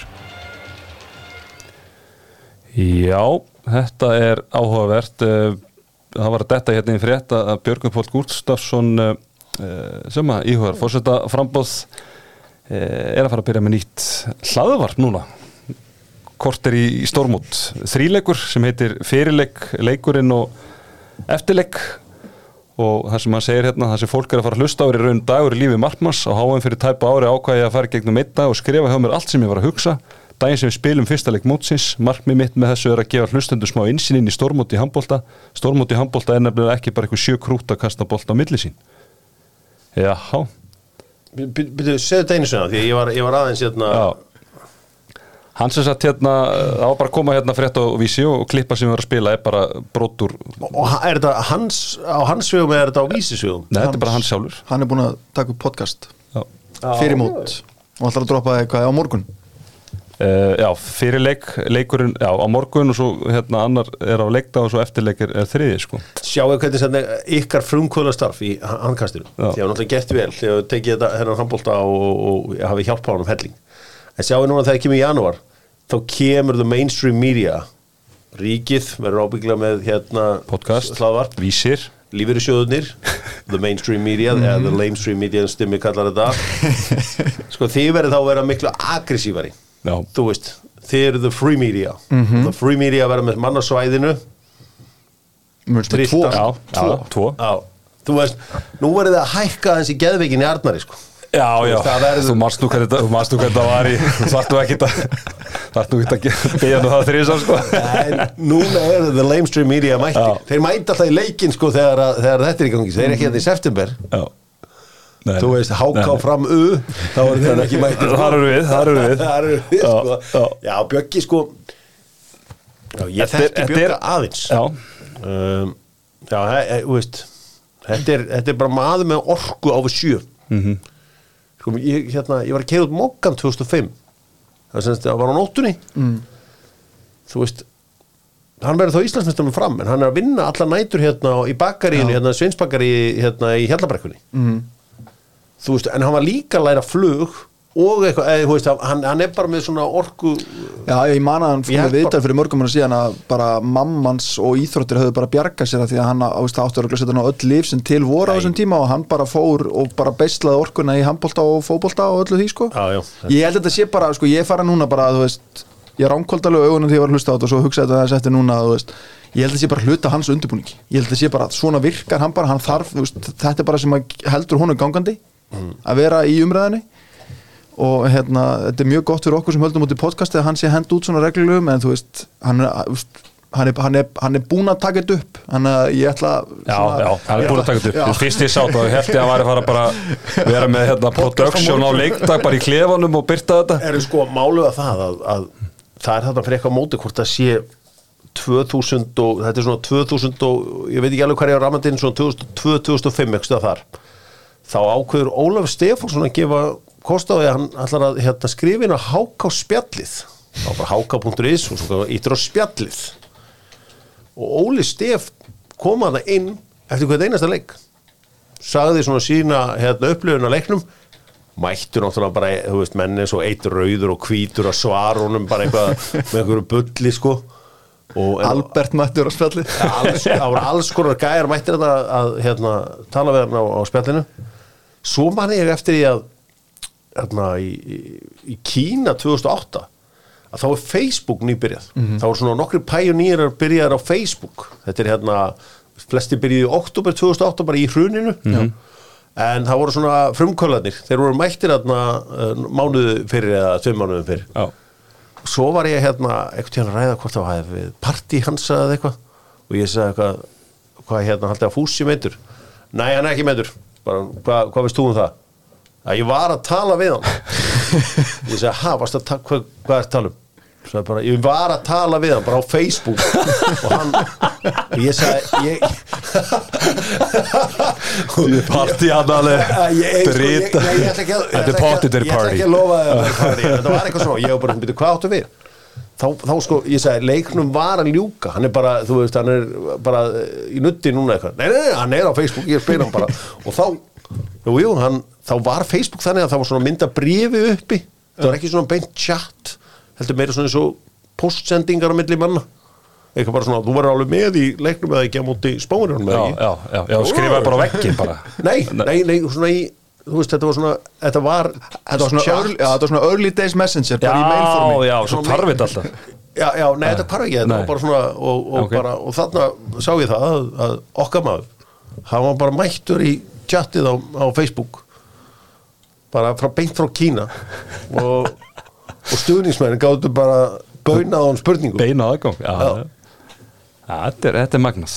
Já, þetta er áhugavert. Eh, það var þetta hérna í frétt að Björgun Pól Gústafsson eh, sem að íhugar fórseta frambóð er að fara að byrja með nýtt hlaðvarp núna. Korter í, í stórmút þríleikur sem heitir fyrirleik leikurinn og eftirleik og það sem hann segir hérna það sem fólk er að fara að hlusta á er í raun dagur í lífi markmanns á háum fyrir tæpa ári ákvæði að fara gegnum einn dag og skrifa hjá mér allt sem ég var að hugsa. Daginn sem við spilum fyrsta leik mótsins. Markmið mitt með þessu er að gefa hlustundu smá insýn inn í stórmóti í handbólta stórmóti í handbólta er nefnilega ekki bara eitthvað sjö krút að kasta bólta á milli sín. Já, Byrju, segðu þetta einu sinna, því ég var, ég var aðeins hérna Hann sem sagt hérna, það var bara að koma hérna frétt á vísi og klippa sem við erum að spila er bara brotur, Og er þetta hans, á hans vegum eða er þetta á vísisvegum? nei þetta er bara hans sjálfur. Hann er búin að taka upp podcast Já, fyrir mót. Og ætlar að droppa eitthvað á morgun? Uh, já fyrir leik, leikurinn, já á morgun og svo hérna annar er á leikdag og svo eftirleikir er þriði sko. Sjáu hvernig sem ykkar frumkvöðlastarf í handkastinu. Því að náttúrulega gert vel þegar tekið þetta hennar handbólta og, og, og hafi hjálpað en sjáu núna þegar kemur í janúar þá kemur the mainstream media. Ríkið verður ábyggla með hérna podcast, hlaðvarp. Vísir. Lífeyrissjóðunir the mainstream media, eða the lamestream media en stimmi kallar þetta. Sko þið verður þá að vera miklu aggressífari Já, þú veist, þið eru the free media. The free media verður með Tristan. tvo. Tvo. þú veist, nú verður það að hækka þessi geðveikin í Arnari sko. Já, já, það þú marst nú hvað þetta, þú marst nú hvað þetta var í þú þarft nú ekki að þarft nú ekki að beða nú það þrýsar sko. En núna eru the lamestream media mætti. Já. þeir mæta alltaf í leikin sko þegar, að- þegar þetta er í gangi. Þeir eru ekki hérna í september. Já. Nei, þú veist, háká fram U þá eru þeir ekki mætti Þar eru við, þar eru við. Þar eru við Já, sko. Já. já, Bjöggi sko. Já, ég Þetta er- þekki er- aðeins. Já, um, þú veist þetta er, þetta er bara maður með orku á við sjö. Mhm. Sko, ég, hérna, ég var að keira út mokkan 2005 það var á nóttunni mm. þú veist hann verður þá Íslandsmestarinn fram en hann er að vinna alla nætur hérna í bakaríinu, hérna Sveinsbakari hérna í Hjallabrekkunni mm. þú veist, en hann var líka að læra flug og eitthvað, eða, þú veist, hann, hann er bara með svona orku Já, ég man að hann fór með viðtal fyrir mörgum hann síðan að bara mammans og íþróttir höfðu bara bjargað sér að því að hann áttur að setja hann á öll líf sem til voru á Nei. þessum tíma og hann bara fór og bara beislaði orkuna í handbolta og fótbolta og öllu því sko. Já, já, Ég held að þetta sé bara, sko, ég fara núna bara, þú veist ég rámkóld alveg augunum því ég var að hlusta á þetta og svo hugsaði þetta þess eftir núna, þú veist. Ég held að þetta sé bara hluta hans undirbúningi. Ég held að þetta sé bara, svona virkar hann bara, hann þarf þú veist, þetta er bara sem að heldur honum gangandi að vera í umræðinni og hérna, þetta er mjög gott fyrir okkur sem höldum út í podcasti að hann sé hend út svona reglulum en þú veist, hann er, þú veist, hann er, hann er, hann er búin að taka þetta upp. Hann er, ég ætla já, já, hann er búin að taka þetta Já. upp Fyrst ég sátt og ég held ég að væri að fara bara að vera með hérna production á leikdag bara í klefanum og byrta þetta. Eru sko máluða það að, að það er þarna fyrir eitthvað móti hvort það sé 2000 og þetta er svona 2000 og ég veit ekki alveg hvað ég á ramandinn svona 2002-2005 ekki þar. Þá ákveður Ólaf Stefánsson að gefa kost á því að hann ætlar að hérna, skrifa inn á háká spjallið. Þá bara háká.is og svo ítur á spjallið. Og Óli Stef kom að það inn eftir hvert einasta leik. Sagði svona sína hérna, upplifun á leiknum. Mættu náttúrulega bara, þú veist, menni svo eitt rauður og hvítur að svara honum bara eitthvað með einhverju bulli sko. Og Albert mættur á spjalli alls, það voru alls konar gæjar mættir þetta að hérna, tala við hann á, á spjallinu. Svo man ég eftir því að hérna, í, í, Kína 2008 að þá er Facebook nýbyrjað. Þá er svona nokkri pæjonýrar byrjaðar á Facebook. Þetta er hérna flesti byrjuði í oktober 2008 bara í hruninu. En það voru svona frumkvölarnir þeir voru mættir hérna mánuðu fyrir eða tveim mánuðum fyrir Já, svo var ég hérna til að ræða hvort það var við partí hans eða eitthvað. Og ég sagði eitthvað hvað hérna haldið að fúsi meitur nei hann er ekki meitur bara hvað, hvað veist þú um það að ég var að tala við hann. Ég sagði ha varst að ta- hvað, hvað er tala um? Svo bara, ég var að tala við hann bara á Facebook. Og hann og ég sagði ég, Drita. ég- ég ætla ekki að- ég Þetta er pottitir Ég ætla party ekki að lofa það er party Þetta var eitthvað svona, ég var bara, hvað áttu við? Þá, þá sko, ég segi, leiknum var að ljúka. Hann er bara, þú veist, hann er bara í nutti núna eitthvað. Nei, nei, nei, hann er á Facebook, ég spyr hann bara. Og þá, jú, jú, hann, þá var Facebook þannig að það var svona mynda brífi uppi. Það var ekki svona beint chat Heldur meira svona eins og postsendingar á milli manna. Eitthvað bara svona, þú verður alveg með í leiknum eða ekki á móti með Já, ekki? já, já, já, skrifaði bara veggin bara. Nei, nei, nei, svona í Þú veist, þetta var svona Þetta var Þetta var svona, early, já, þetta var svona early days messenger bara í Já, mailformi já, svo Svona tarfið alltaf. Já, já, nei, þetta hvarf ekki Þetta var bara svona Og, og, Ok. bara, og þarna sá ég það að, að okkar maður Hann var bara mættur í chatið á, á Facebook Bara frá beint frá Kína. Og, og stuðningsmennin gátu bara Baunað á hann spurningum. Beina aðgang Já, Já. já. Já, þetta er, þetta er magnað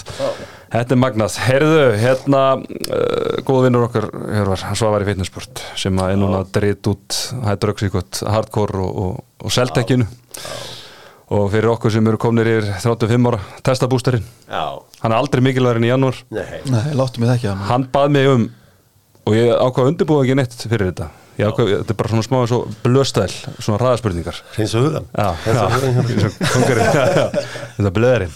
Þetta er magnað. Heyrðu, hérna, uh, góða vinnur okkar, Hjörvar, Svavar í fitnessport, sem að er núna að drita út hætturöksíkot, hardcore og, og, og seltekkinu. Og fyrir okkur sem eru komnir yfir 35 ára, testabústerinn. Já, Hann er aldrei mikilvægurinn í janúar. nei Nei, láttu mig það ekki hann Hann bað mig um, og ég ákvað að undirbúa ekki neitt fyrir þetta. Ég ákvað, þetta er bara svona smá eins og blöstæl, svona hraðaspurningar. Hreins og hugan Já, Hreins og hugan já, eins og kóngurinn Þetta blöðurinn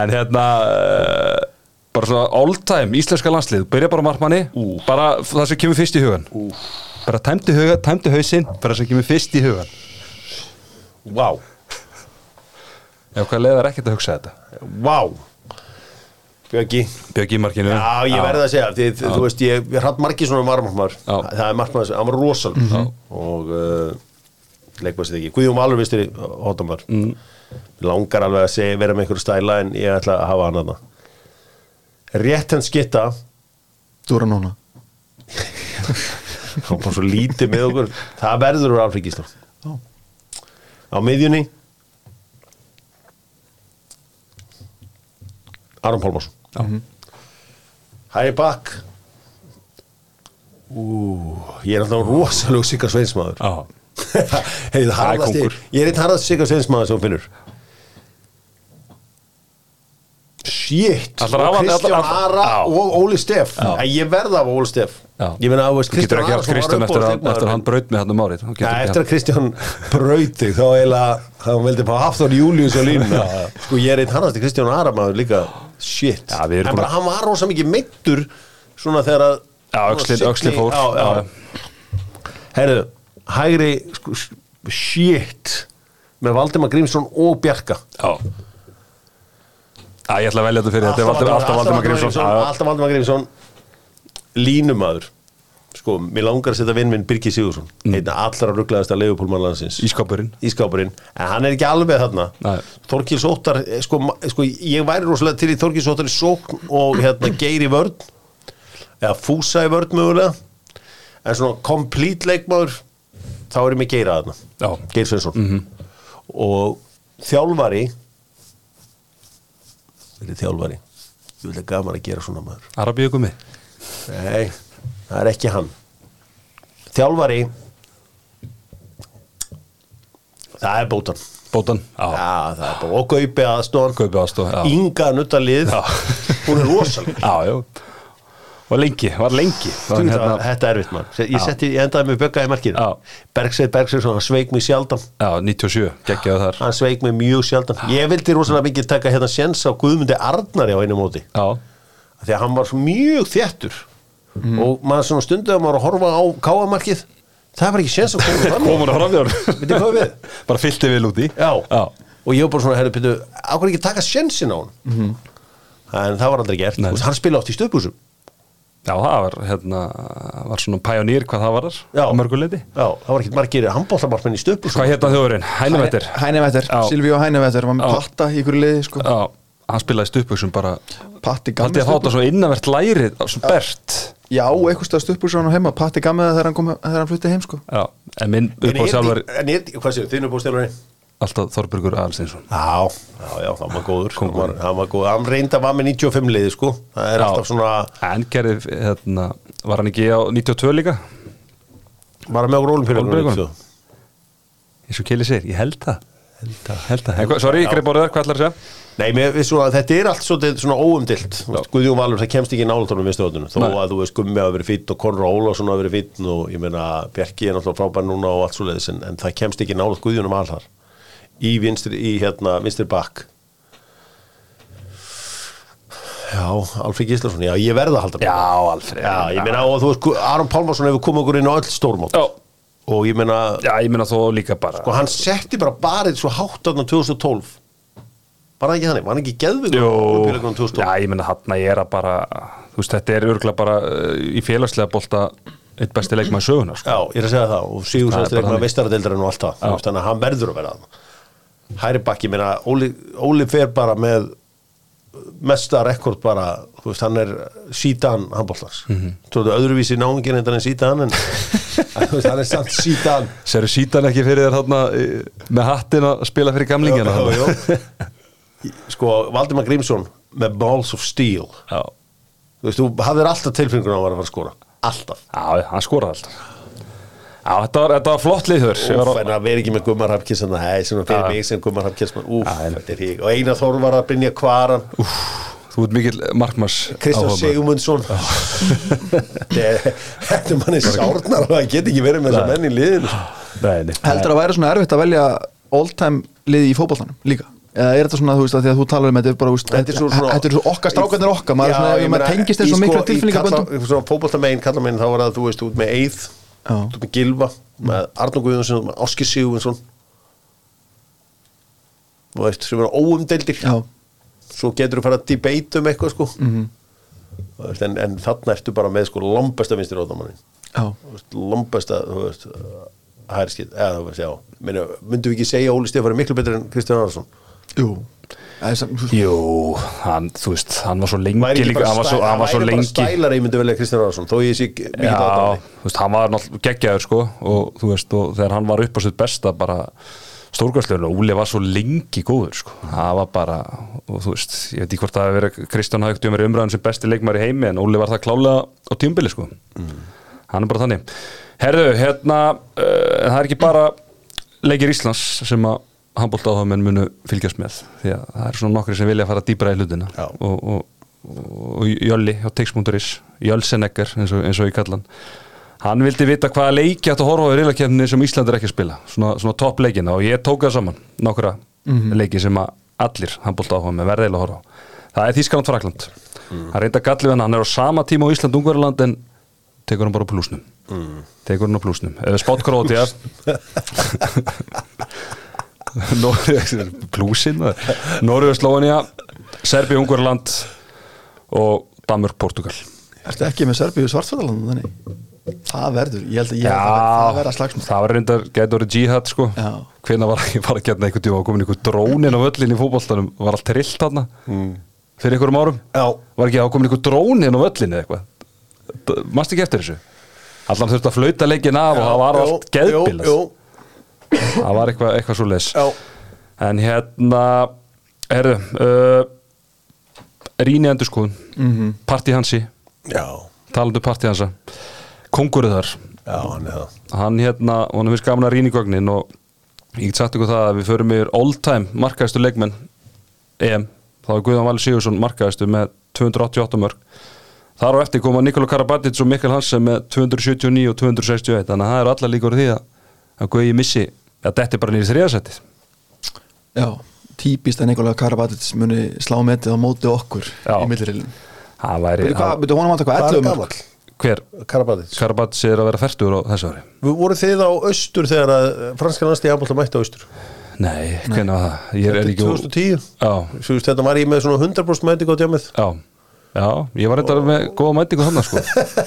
En hérna uh, bara svona all time íslenska landslið. Byrja bara á markmanni, bara það sem kemur fyrst í hugan bara tæmdi, huga, tæmdi hausinn bara það sem kemur fyrst í hugan Vá, Ef hvað leiðar ekkert að hugsa þetta? Vá. Björgi. Björg í markinu. Já, ég verði að segja, því, þú veist, ég, ég hratt margir svona Já. það er markmann sem, hann var rosal og uh, leikmaðs þetta ekki, Guðjón Valur vistir í hóttamar, mm. langar alveg að segja, vera með einhverju stæla en ég ætla að hafa hann aðna rétt henn skitta núna. Hann bara svo lítið með okkur. Það verður úr Alfred Gísla Já. á miðjunni. Aron Pálmarsson. Hæri Bakk ég er alltaf rosalega Sigga Sveinsmaður. Já, Hey, ég er eitt harðast Sigga Sveinsmaður sem finnur Shit. Og Kristján Ara og Óli Steff ég verða af Óli Steff Já. Ég meina að þú veist, Kristján var Kristján eftir, að- uppáhaldsleikmaður eftir að hann braut með hann um árið. Eftir að Kristján braut þig þá eiginlega hann veldi fá Hafþór Július á línuna. Sko ég er eitt harnasti Kristján Aramaður líka. Shit, Já, við erum en bara hann var rosa mikið meittur svona þegar að Já, öxlin fór. Herru, hægri sko, shit. Með Valdimar Grímsson og Bjarka. Já, ég ætla að velja þetta fyrir þetta er alltaf Valdimar Grímsson. Alltaf Valdimar Grímsson. Línumadur sko, mér langar að setja vinn minn Birgir Sigursson mm. einna allra rugglaðasta leifupólmannlandsins Ískapurinn ískápurinn, en hann er ekki alveg þarna. Nei. Þorkils Óttar eh, sko, sko, ég væri rosalega til í Þorkils Óttar í sókn og hérna geir í vörn. Eða fúsa í vörn mögulega. En svona complete leikmaður þá er ég með geira þarna. Geir Svensson og þjálfari vil þjálfari. Ég vil að gaman að gera svona maður. Arabíu gummi? Nei, það er ekki hann. Þjálfari Það er bótan. Bótan Já, Já, það er bótan Og Gaupi aðstofan Kaupi aðstoð já. Inga nuttalið Já. Hún er rosaleg. Já, já Var lengi, var lengi. Veit hérna, þetta er erfitt mann Ég, setti, ég endaði með bögga í markinu. Já. Bergsveit Bergsveit, hann sveik mig sjaldan. Já, 97, geggjaðu þar. Hann sveik mig mjög sjaldan. Ég vildi rosalega mikið taka hérna séns á Guðmundi Arnari á einu móti. Já, Því að hann var mjög þéttur. Og maður svona stundið að maður að horfa á káamarkið Það var ekki séns að koma fram við? Bara fyllti vil út í Já. Já, og ég var bara svona, herru, pyntu, ákveð ekki taka sjensin á hann en það var aldrei gert, hann spila oft í stöpusum Já, það var, hérna, var svona pæjonýr hvað það var þar á mörguleiti já, það var ekkert margir handbóltamarkmenn í stöpusum Hvað hérna þjóðurinn? Hænuvettir Hænevetter, Já. Silvíu Hænevetter var með patta í ykkur liði sko. Já, hann spilaði stupuksum bara Patti Haldi Gammi að fá þetta svo innavert lærið svo bert. Já, eitthvað stöð stuppur svo hann heima Patti Gammi þegar hann, hann flutti heim sko. Já, en minn en upp á ég, sjálfur en ég, hvað séu, þínu bústjálfari alltaf Þorbergur Aðalsteinsson. Já, já, já, hann var góður. Hann var, hann var góður, hann reynda var með 95 liði sko, það er Já. alltaf svona En gerði, hérna, var hann ekki á 92 líka? bara með okkur Ólympíuleikunum. ólimpíuleikunum Eins og Kili segir, ég held það. Held það, held það hvað- Sorry, greið bórið hvað ætlar að segja? Nei, mér, svona, þetta er allt svolítið svona óumdilt Guðjón Valur, það kemst ekki nálatónum við stöðunum þó Nei. að þú veist Gummi hafa verið fýtt og Konra Ólafsson hafa verið fýtt og ég meina Bjarki er náttúrulega frábær núna og allt svoleiðis en, en það kemst ekki nálat Guðjónum alhar í vinstri, í hérna vinstri bakk. Já, Alfred Gíslason, já, ég verða að halda Já. Alfred Já, ég meina, og þú veist, Aron Pálmarsson hefur komið okkur inn á öll stórmót. Já, og ég meina, já, ég meina þó líka bara og hann setti bara barið svo hátt aðna 2012 bara ekki þannig, var hann ekki geðvig Jó, Ólympíuleikunum 2012 já, ég meina hann að ég er að bara Þú veist, þetta er örgulega bara uh, í félagslega bolta eitt besti leikmaður sögunar sko. Já, ég er að segja það og Sigur Það er bara eitthvað þannig. vestaradeildarinn og allt það. Þú veist, þannig að hann verður að vera það Hæri bakki, minna, Óli, Óli fer bara með mesta rekord bara, þú veist, hann er sítan handbóltans mm. -hmm. Þú veist, öðruvísi náungin en hann er sítan en þú veist, hann er samt sítan Serðu sítan ekki fyrir þér þarna eh, með hattin að spila fyrir gamlingina Jú, jú, jú. Sko, Valdimar Grímsson með balls of steel. Já, þú veist, þú hafðir alltaf tilfengur á að vera að skora. Alltaf. Já hann skoraði alltaf Já, þetta var, þetta var flott liður. Úf, en að vera ekki með Gummar Hafkis en það er svona fyrir Já. mig sem Gummar Hafkis úf, Já, en- þetta er hík og Einar Þór var að brinja kvaran. Þú ert mikill markmanns Kristján. Sigmundsson. Þetta er- er manni sárnar og það get ekki verið með þessa menn í liðinu. Nei, nei. heldur að væri svona erfitt að velja all time liði í fótboltanum líka? Eða er þetta svona, þú veist, að því að þú talar um þetta er bara, þú veist, Þetta er svo svona- þetta er svo okkar strákarnir okkar maður, er svona, ég ef maður meina, tengist og sko- mikla í tilfinningaböndum kalla- Svona fótboltamegin, kallamegin, þá var það þú veist út með Eið, Já. út með Gilva með Arnó Guðjónsson, með Áski Sigurvinsson. Þú veist, sem er óumdeildir. Já, svo getur þú fara að debate um eitthvað sko. Mhm. Þú veist, en, en þarna ertu bara með sko lombesta vinstir ótamannin já, lombesta, þú veist hærskitt, eða þú veist, já. Myndum við ekki segja Óli Stefán er miklu betur en Kristján Arason? Jú Jú, hann, þú veist, hann var svo lengi hann var svo, hann var svo lengi stælar ég myndi velja Kristján Arason þó ég sé mikið Já, átáði þú veist, hann var náttúrulega geggjaður sko og þú veist, og þegar hann var upp á sitt besta bara stórgæðslegur og Úli var svo lengi góður sko, það var bara og þú veist, ég veit ekki hvort það hefur verið Kristján hafði ekkert um verið umræðan sem besti leikmar í heimi en Úli var það klálega á tímbili sko. Hann er bara þannig. Herðu, hérna, uh, að handbóltáðamenn munu fylgjast með því að það er svona nokkri sem vilja fara dýbra í hlutina. Og, og, og Jölli á Tix.is Jölsenegger eins og, eins og ég kalla hann. Vildi vita hvaða leiki átt að horfa á í riðlakefni sem Ísland er ekki að spila. Svona, svona topp leikina og ég tók það saman nokkra leiki sem að allir handbóltáðamenn verði eiginlega að horfa á. Það er Þískaland Frakland hann reynda gallið hann, hann er á sama tíma á Ísland Ungverðarland en tekur hann bara plúsnum tekur hann á plúsnum plúsin Norður Slóania Serbi Ungverðarland og Danmörk Portugal Ertu ekki með Serbíu svartfætaland þannig? Það verður, ég held að ég held að það verða slagsmál. það var reyndar, gæti orðið jihad sko. Já. hvenær var ég var að geta einhvern tíma og komin einhver drónin á völlin í fótboltanum. Var allt trillt hann fyrir einhverjum árum? Já. var ekki að komin einhver drónin á völlin eða eitthvað? Mannst ekki eftir þessu? Allan þurfti að flauta leikin af og það var allt jú. Það var eitthvað, eitthvað svo leis Já. en hérna herðu uh, Ríni Endurskoðun. Mm. -hmm. Parti Hansi, já, talandu Parti Hansa. Kongurinn þar. Já, hann er hérna, hann finnst gaman að í gögnin og ég get sagt ykkur það að við förum yfir all time markaðistu leikmenn EM, þá er Guðan Valur Sigursson markaðistu með 288 mörg þar á eftir koma Nikola Karabatic og Mikkel Hansen með 279 og 261 þannig að það eru allar líkur því að, að Guði missi, að þetta er bara nýrið þriðasettið Já, típist að Nikola Karabatic muni slá metið á móti okkur Já. í millirilin það væri, Byrju, hvað, byrju, honum vantar hvað, er 11 mörg? gamall? hver, Karabatic Karabatic er að vera færtur á þessu ári. Voru þið á austur þegar að franska landstíð handbólta mætti á austur? nei, hvernig var það, ég er Þetta er ekki 2010 já, Svo Þetta var ég með svona 100% mætingu á djámið Já, já, ég var reyndar með góða mætingu þannig sko.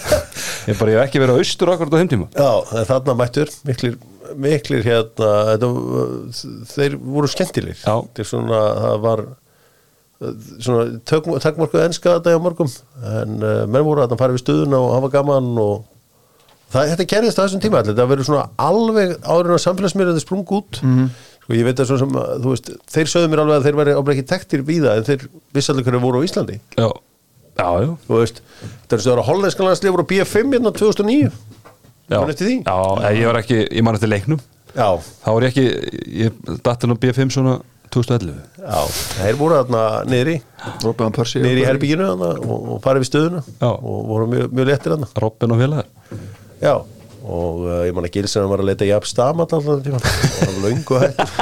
Ég bara, ég hef ekki verið á austur akkurat á þeim tíma. Já, þarna mættur miklir, miklir hérna þetta, þeir voru skemmtilegir. Já. þetta er svona, það var svona takkmarkuð enska þetta hjá mörgum en uh, menn voru að það fara við stuðuna og hafa gaman og það, þetta gerðist á þessum tíma allir, þetta verður svona alveg áður en samfélagsmiðlandi sprung út Mhm. sko ég veit að svo sem þú veist, þeir sögðu mér alveg að þeir væri ábæð ekki tektir víða en þeir vissi alveg hverju voru á Íslandi. Já, já, já, þú veist, þetta er svo að hollenskan landslið voru á B5 hérna 2009 já. Man eftir því? Já, en ég var ekki, ég man eftir leiknum. Já, Þá var ég ekki, ég datt inn á B5 svona 2011 Já, þeir voru þarna niðri niðri í herbygginu þarna og, og farið við stöðuna Já. og voru mjög, mjög léttir þarna. Robin og félagar. Já, og uh, ég man að Gilsen var að leita jafn stamat alltaf tíma. Og hann var löngu hættur.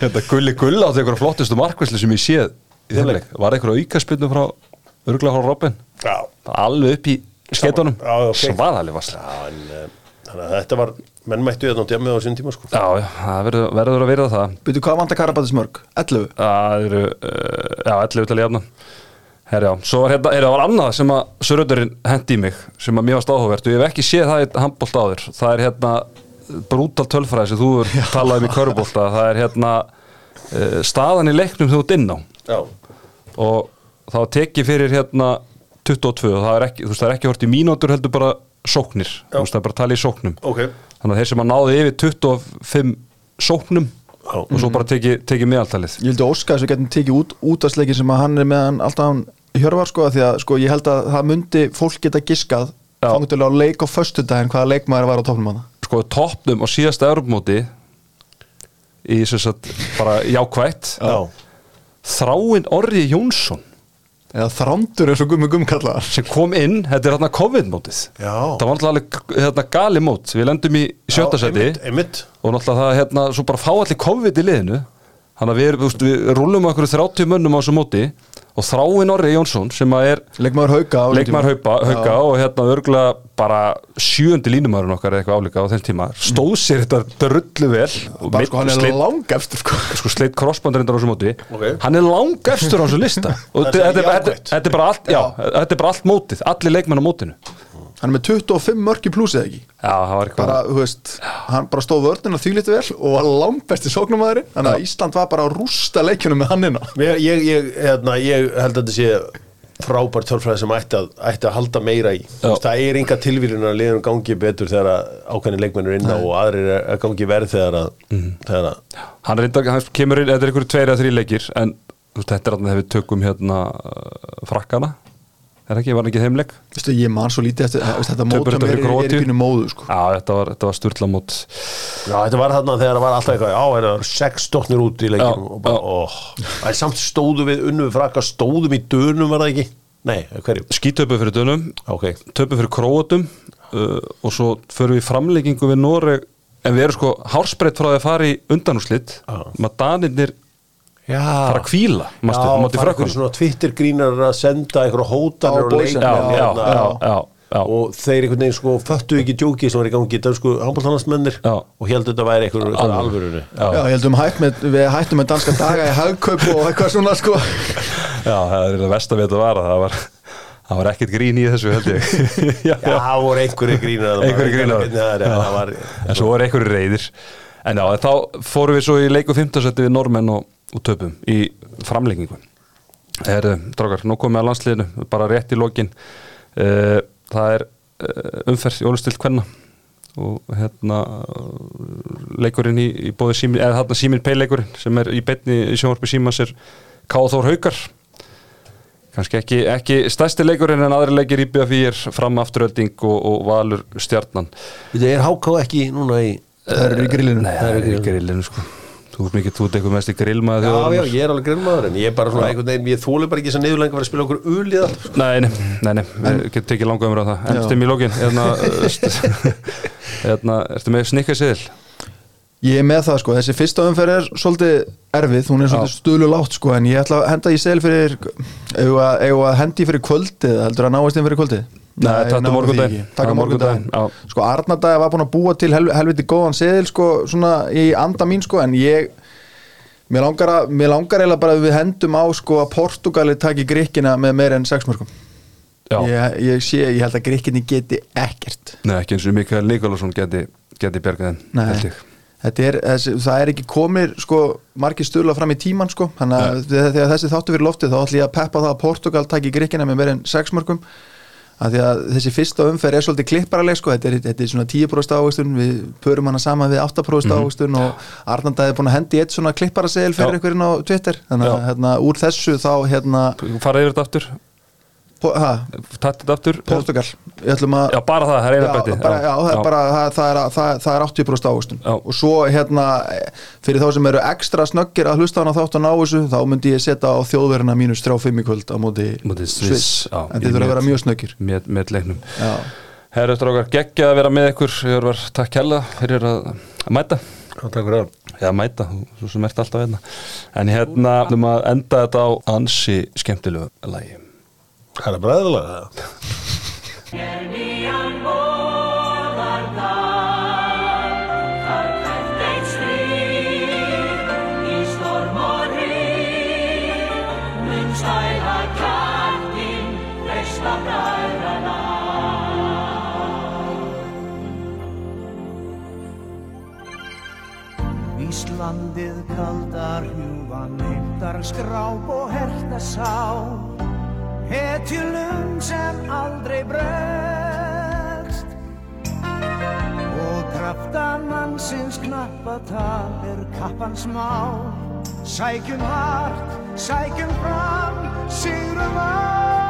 Þetta gulli gull átti einhverja flottustu markvæslu sem ég séð í þeim leik. Var einhverja aukaspinnu frá, örgulega frá Robin? Já, Alveg upp í Já en, uh, þannig að þetta var menn mættu þetta á djamið á sín tíma sko. Já, já, það verður, verður að verða það. Byrju, hvað vantar Karabatic mörg? 11 Það eru, uh, já, 11 til jafna Herjá, svo var hérna, herjá, var annað sem að Söröldurinn hendi í mig sem að mér varst áhugavert. Og ég hef ekki séð það í handbólt áður. Það er hérna brútal tölfræði sem þú er talað um í körubólta það er hérna uh, staðan í leiknum þú ert inn á. Já, og var tekið fyrir hérna 22 og það er ekki, þú veist, það er ekki hort í mínútur heldur bara sóknir, þú veist, það er bara talið í sóknum. Ok. Þannig að þeir sem að náðu yfir 25 sóknum og svo bara tekið teki meðaltalið Ég vildi óska þess að við getum tekið út útastleikin sem að hann er með hann alltaf hann hjörvar sko því að sko ég held að það myndi fólk geta giskað Já. fangutulega á leik á föstudaginn hvaða leikmaður var á topnum hann sko toppnum á síðasta Europamóti í sem sagt bara jákvætt. Já, Þráinn Orri Jónsson eða þrándur eins og gummi kallaðar sem kom inn, þetta er hérna COVID-mótið. Það var alveg hérna, gali mót við lendum í einmitt. og náttúrulega það hérna, svo bara fá allir COVID í liðinu. Þannig að við, veist, við rúlum okkur 30 mönnum á þessu móti og Þráinn Orri Jónsson sem að er leikmaður hauka leikmar hauka Já. og hérna örgulega bara sjöundi línumæðurinn okkar eitthvað álíka á þenn tíma. Stóð sér þetta drullu vel. Bara sko hann er sleit- langefstur sko. sko sleitt crossbandarindar á þessu móti. Ok. hann er langefstur á þessu lista. Og þetta er bara allt mótið, allir leikmenn á mótinu hann er með 25 mörki plussið ekki? Já, það var eitthvað bara, þú veist, hann bara stóð vörðin og þýlítið vel og var langbesti sóknumæðurinn þannig að Ísland var bara að rústa leikjunum með hann inn á Ég, ég, ég, hérna, ég held að þetta sé frábær tölfræði sem ætti að, ætti að halda meira í. Þú veist, það er enga tilvílunar að liðum gangi betur þegar að ákveðin leikmenn er inna og aðrir er að gangi verð þegar að, þegar að hann reyndar, hann kemur inn, þetta er einhverju tveir eða þrý leikir en þú veist, þetta er að við tökum hérna frakkana er ekki, var hann ekki þeimleik Vistu, ég man svo lítið eftir veist, þetta mót Töpuðu sem þetta er, fyrir er, er í pínu móðu sko. já, þetta var, þetta var sturla mót. Já, þetta var þarna þegar það var alltaf eitthvað, já, það er sex stortnir út í leikinu og bara, óh, það er samt stóðu við unnu við frakka, stóðum í dönum var það ekki? Nei, hverju? skítöpu fyrir dönum. Ok, töpu fyrir króatum uh, og svo förum við í framleggingu við Noreg. En við erum sko hárspreitt frá því að fara í undanúslit Já. maður danirnir já, fara að kvíla fara frökkunum svona Twitter grínar að senda einhverja hótanir Á og já, hérna, já, já, já. og þeir einhvern veginn sko föttu ekki djóki sem var í gangi í dönsku handbóltanastmennir Já. og heldur þetta væri Alvöru. alvörunni Já. Heldum við hættum með danska daga í hagkaup og eitthvað svona sko Já, það er það verst að vita að vara það var, það var ekkert grín í þessu held ég já, það voru einhverju Já. það var, en svo voru einhverju reyðir en já, þá fórum við svo í leiku 15. seti við normenn og, og töpum í framlengingu. Herðu, drákar, nú komum við að landsliðinu bara rétt í lokin. Uh, það er uh, umferð í ólustilt kvenna. Og hérna leikurinn í, í bóði símin, eða þarna símin peileikurinn sem er í betni í sjónvarpi símans er Káþór Haukar. Kannski ekki, ekki stærsti leikurinn en aðri leikir í BFI er fram afturölding og, og valur stjarnan. Þetta er háká ekki núna í Það eru í grillinu. Nei, það er í grillinu sko Þú ert mikið, þú ert eitthvað mest í grillmaði Já, já, ég er alveg grillmaður en ég er bara svona einhvern veginn, ég þóli bara ekki þess að niðurlega að vera að spila okkur ulið allt Nei, nei, nei, nei, við getum tekið langa umræða það. En Já. stim í lókin Hérna, hérna, ertu með snikka siðil? Ég er með það sko, þessi fyrsta umferð er svolítið erfið, hún er svolítið stuðlu látt sko. En ég ætla að henda í sel fyrir að hendi fyrir kvöldið heldur að náast inn fyrir kvöldið Nei, náum morgundaginn. er morgundaginn. Sko Arnardagi var búin að búa til hel, helviti góðan seðil sko svona í anda mín sko en ég mér langar, að, mér langar eiginlega bara að við hendum á sko að Portugali taki gríkina með meir en 6 mörgum Já, ég, ég sé, ég held að gríkinni geti ekkert nei, ekki eins og Mikael Nikolásson geti, geti bjargað þeim, Nei. er, þessi, það er ekki komir sko, margir stöðla fram í tíman sko. þannig að þegar, þessi þáttu fyrir loftið þá ætlum ég að peppa það að Portugal taki gríkina með meir en 6 mörgum að því að þessi fyrsta umferð er svolítið klipparaleg sko. þetta, er, þetta er svona 10% ávistun við pörum hana saman við 8% Mhm. ávistun og Arnandæði er búin að hendi eitt svona klipparasegil fyrir einhverjum á Twitter þannig að hérna, úr þessu þá hérna, Fara yfir þetta aftur, tatt þetta aftur Portugal. Við ætlum að Já, bara það, það er eina Já, bæti bara, já, það er bara það, það, er, það, það er 80% ávistun Já. og svo hérna fyrir þá sem eru ekstra snöggir að hlusta hana þátt að ná þessu þá myndi ég setja á þjóðverðina mínus 3-5 í kvöld á móti Móti Sviss. Já, en þið þurfa að vera mjög snöggir. með, með leiknum. Já. Herra strákar, geggjað að vera með ykkur. Ég var takk hella fyrir að, að mæta Takk fyrir. Það Já, mæta, þú- svo sem ert alltaf hérna. En hérna, um að enda þetta á ansi skemmtilegu lagi Það er bara eðalega Íslandið kaldar hjúvan heimtar skráp og herta sá Hetjulum sem aldrei bregst. Og Kraftan mannsins knappatal er kappans mál Sækjum hart, sækjum fram, sigrum á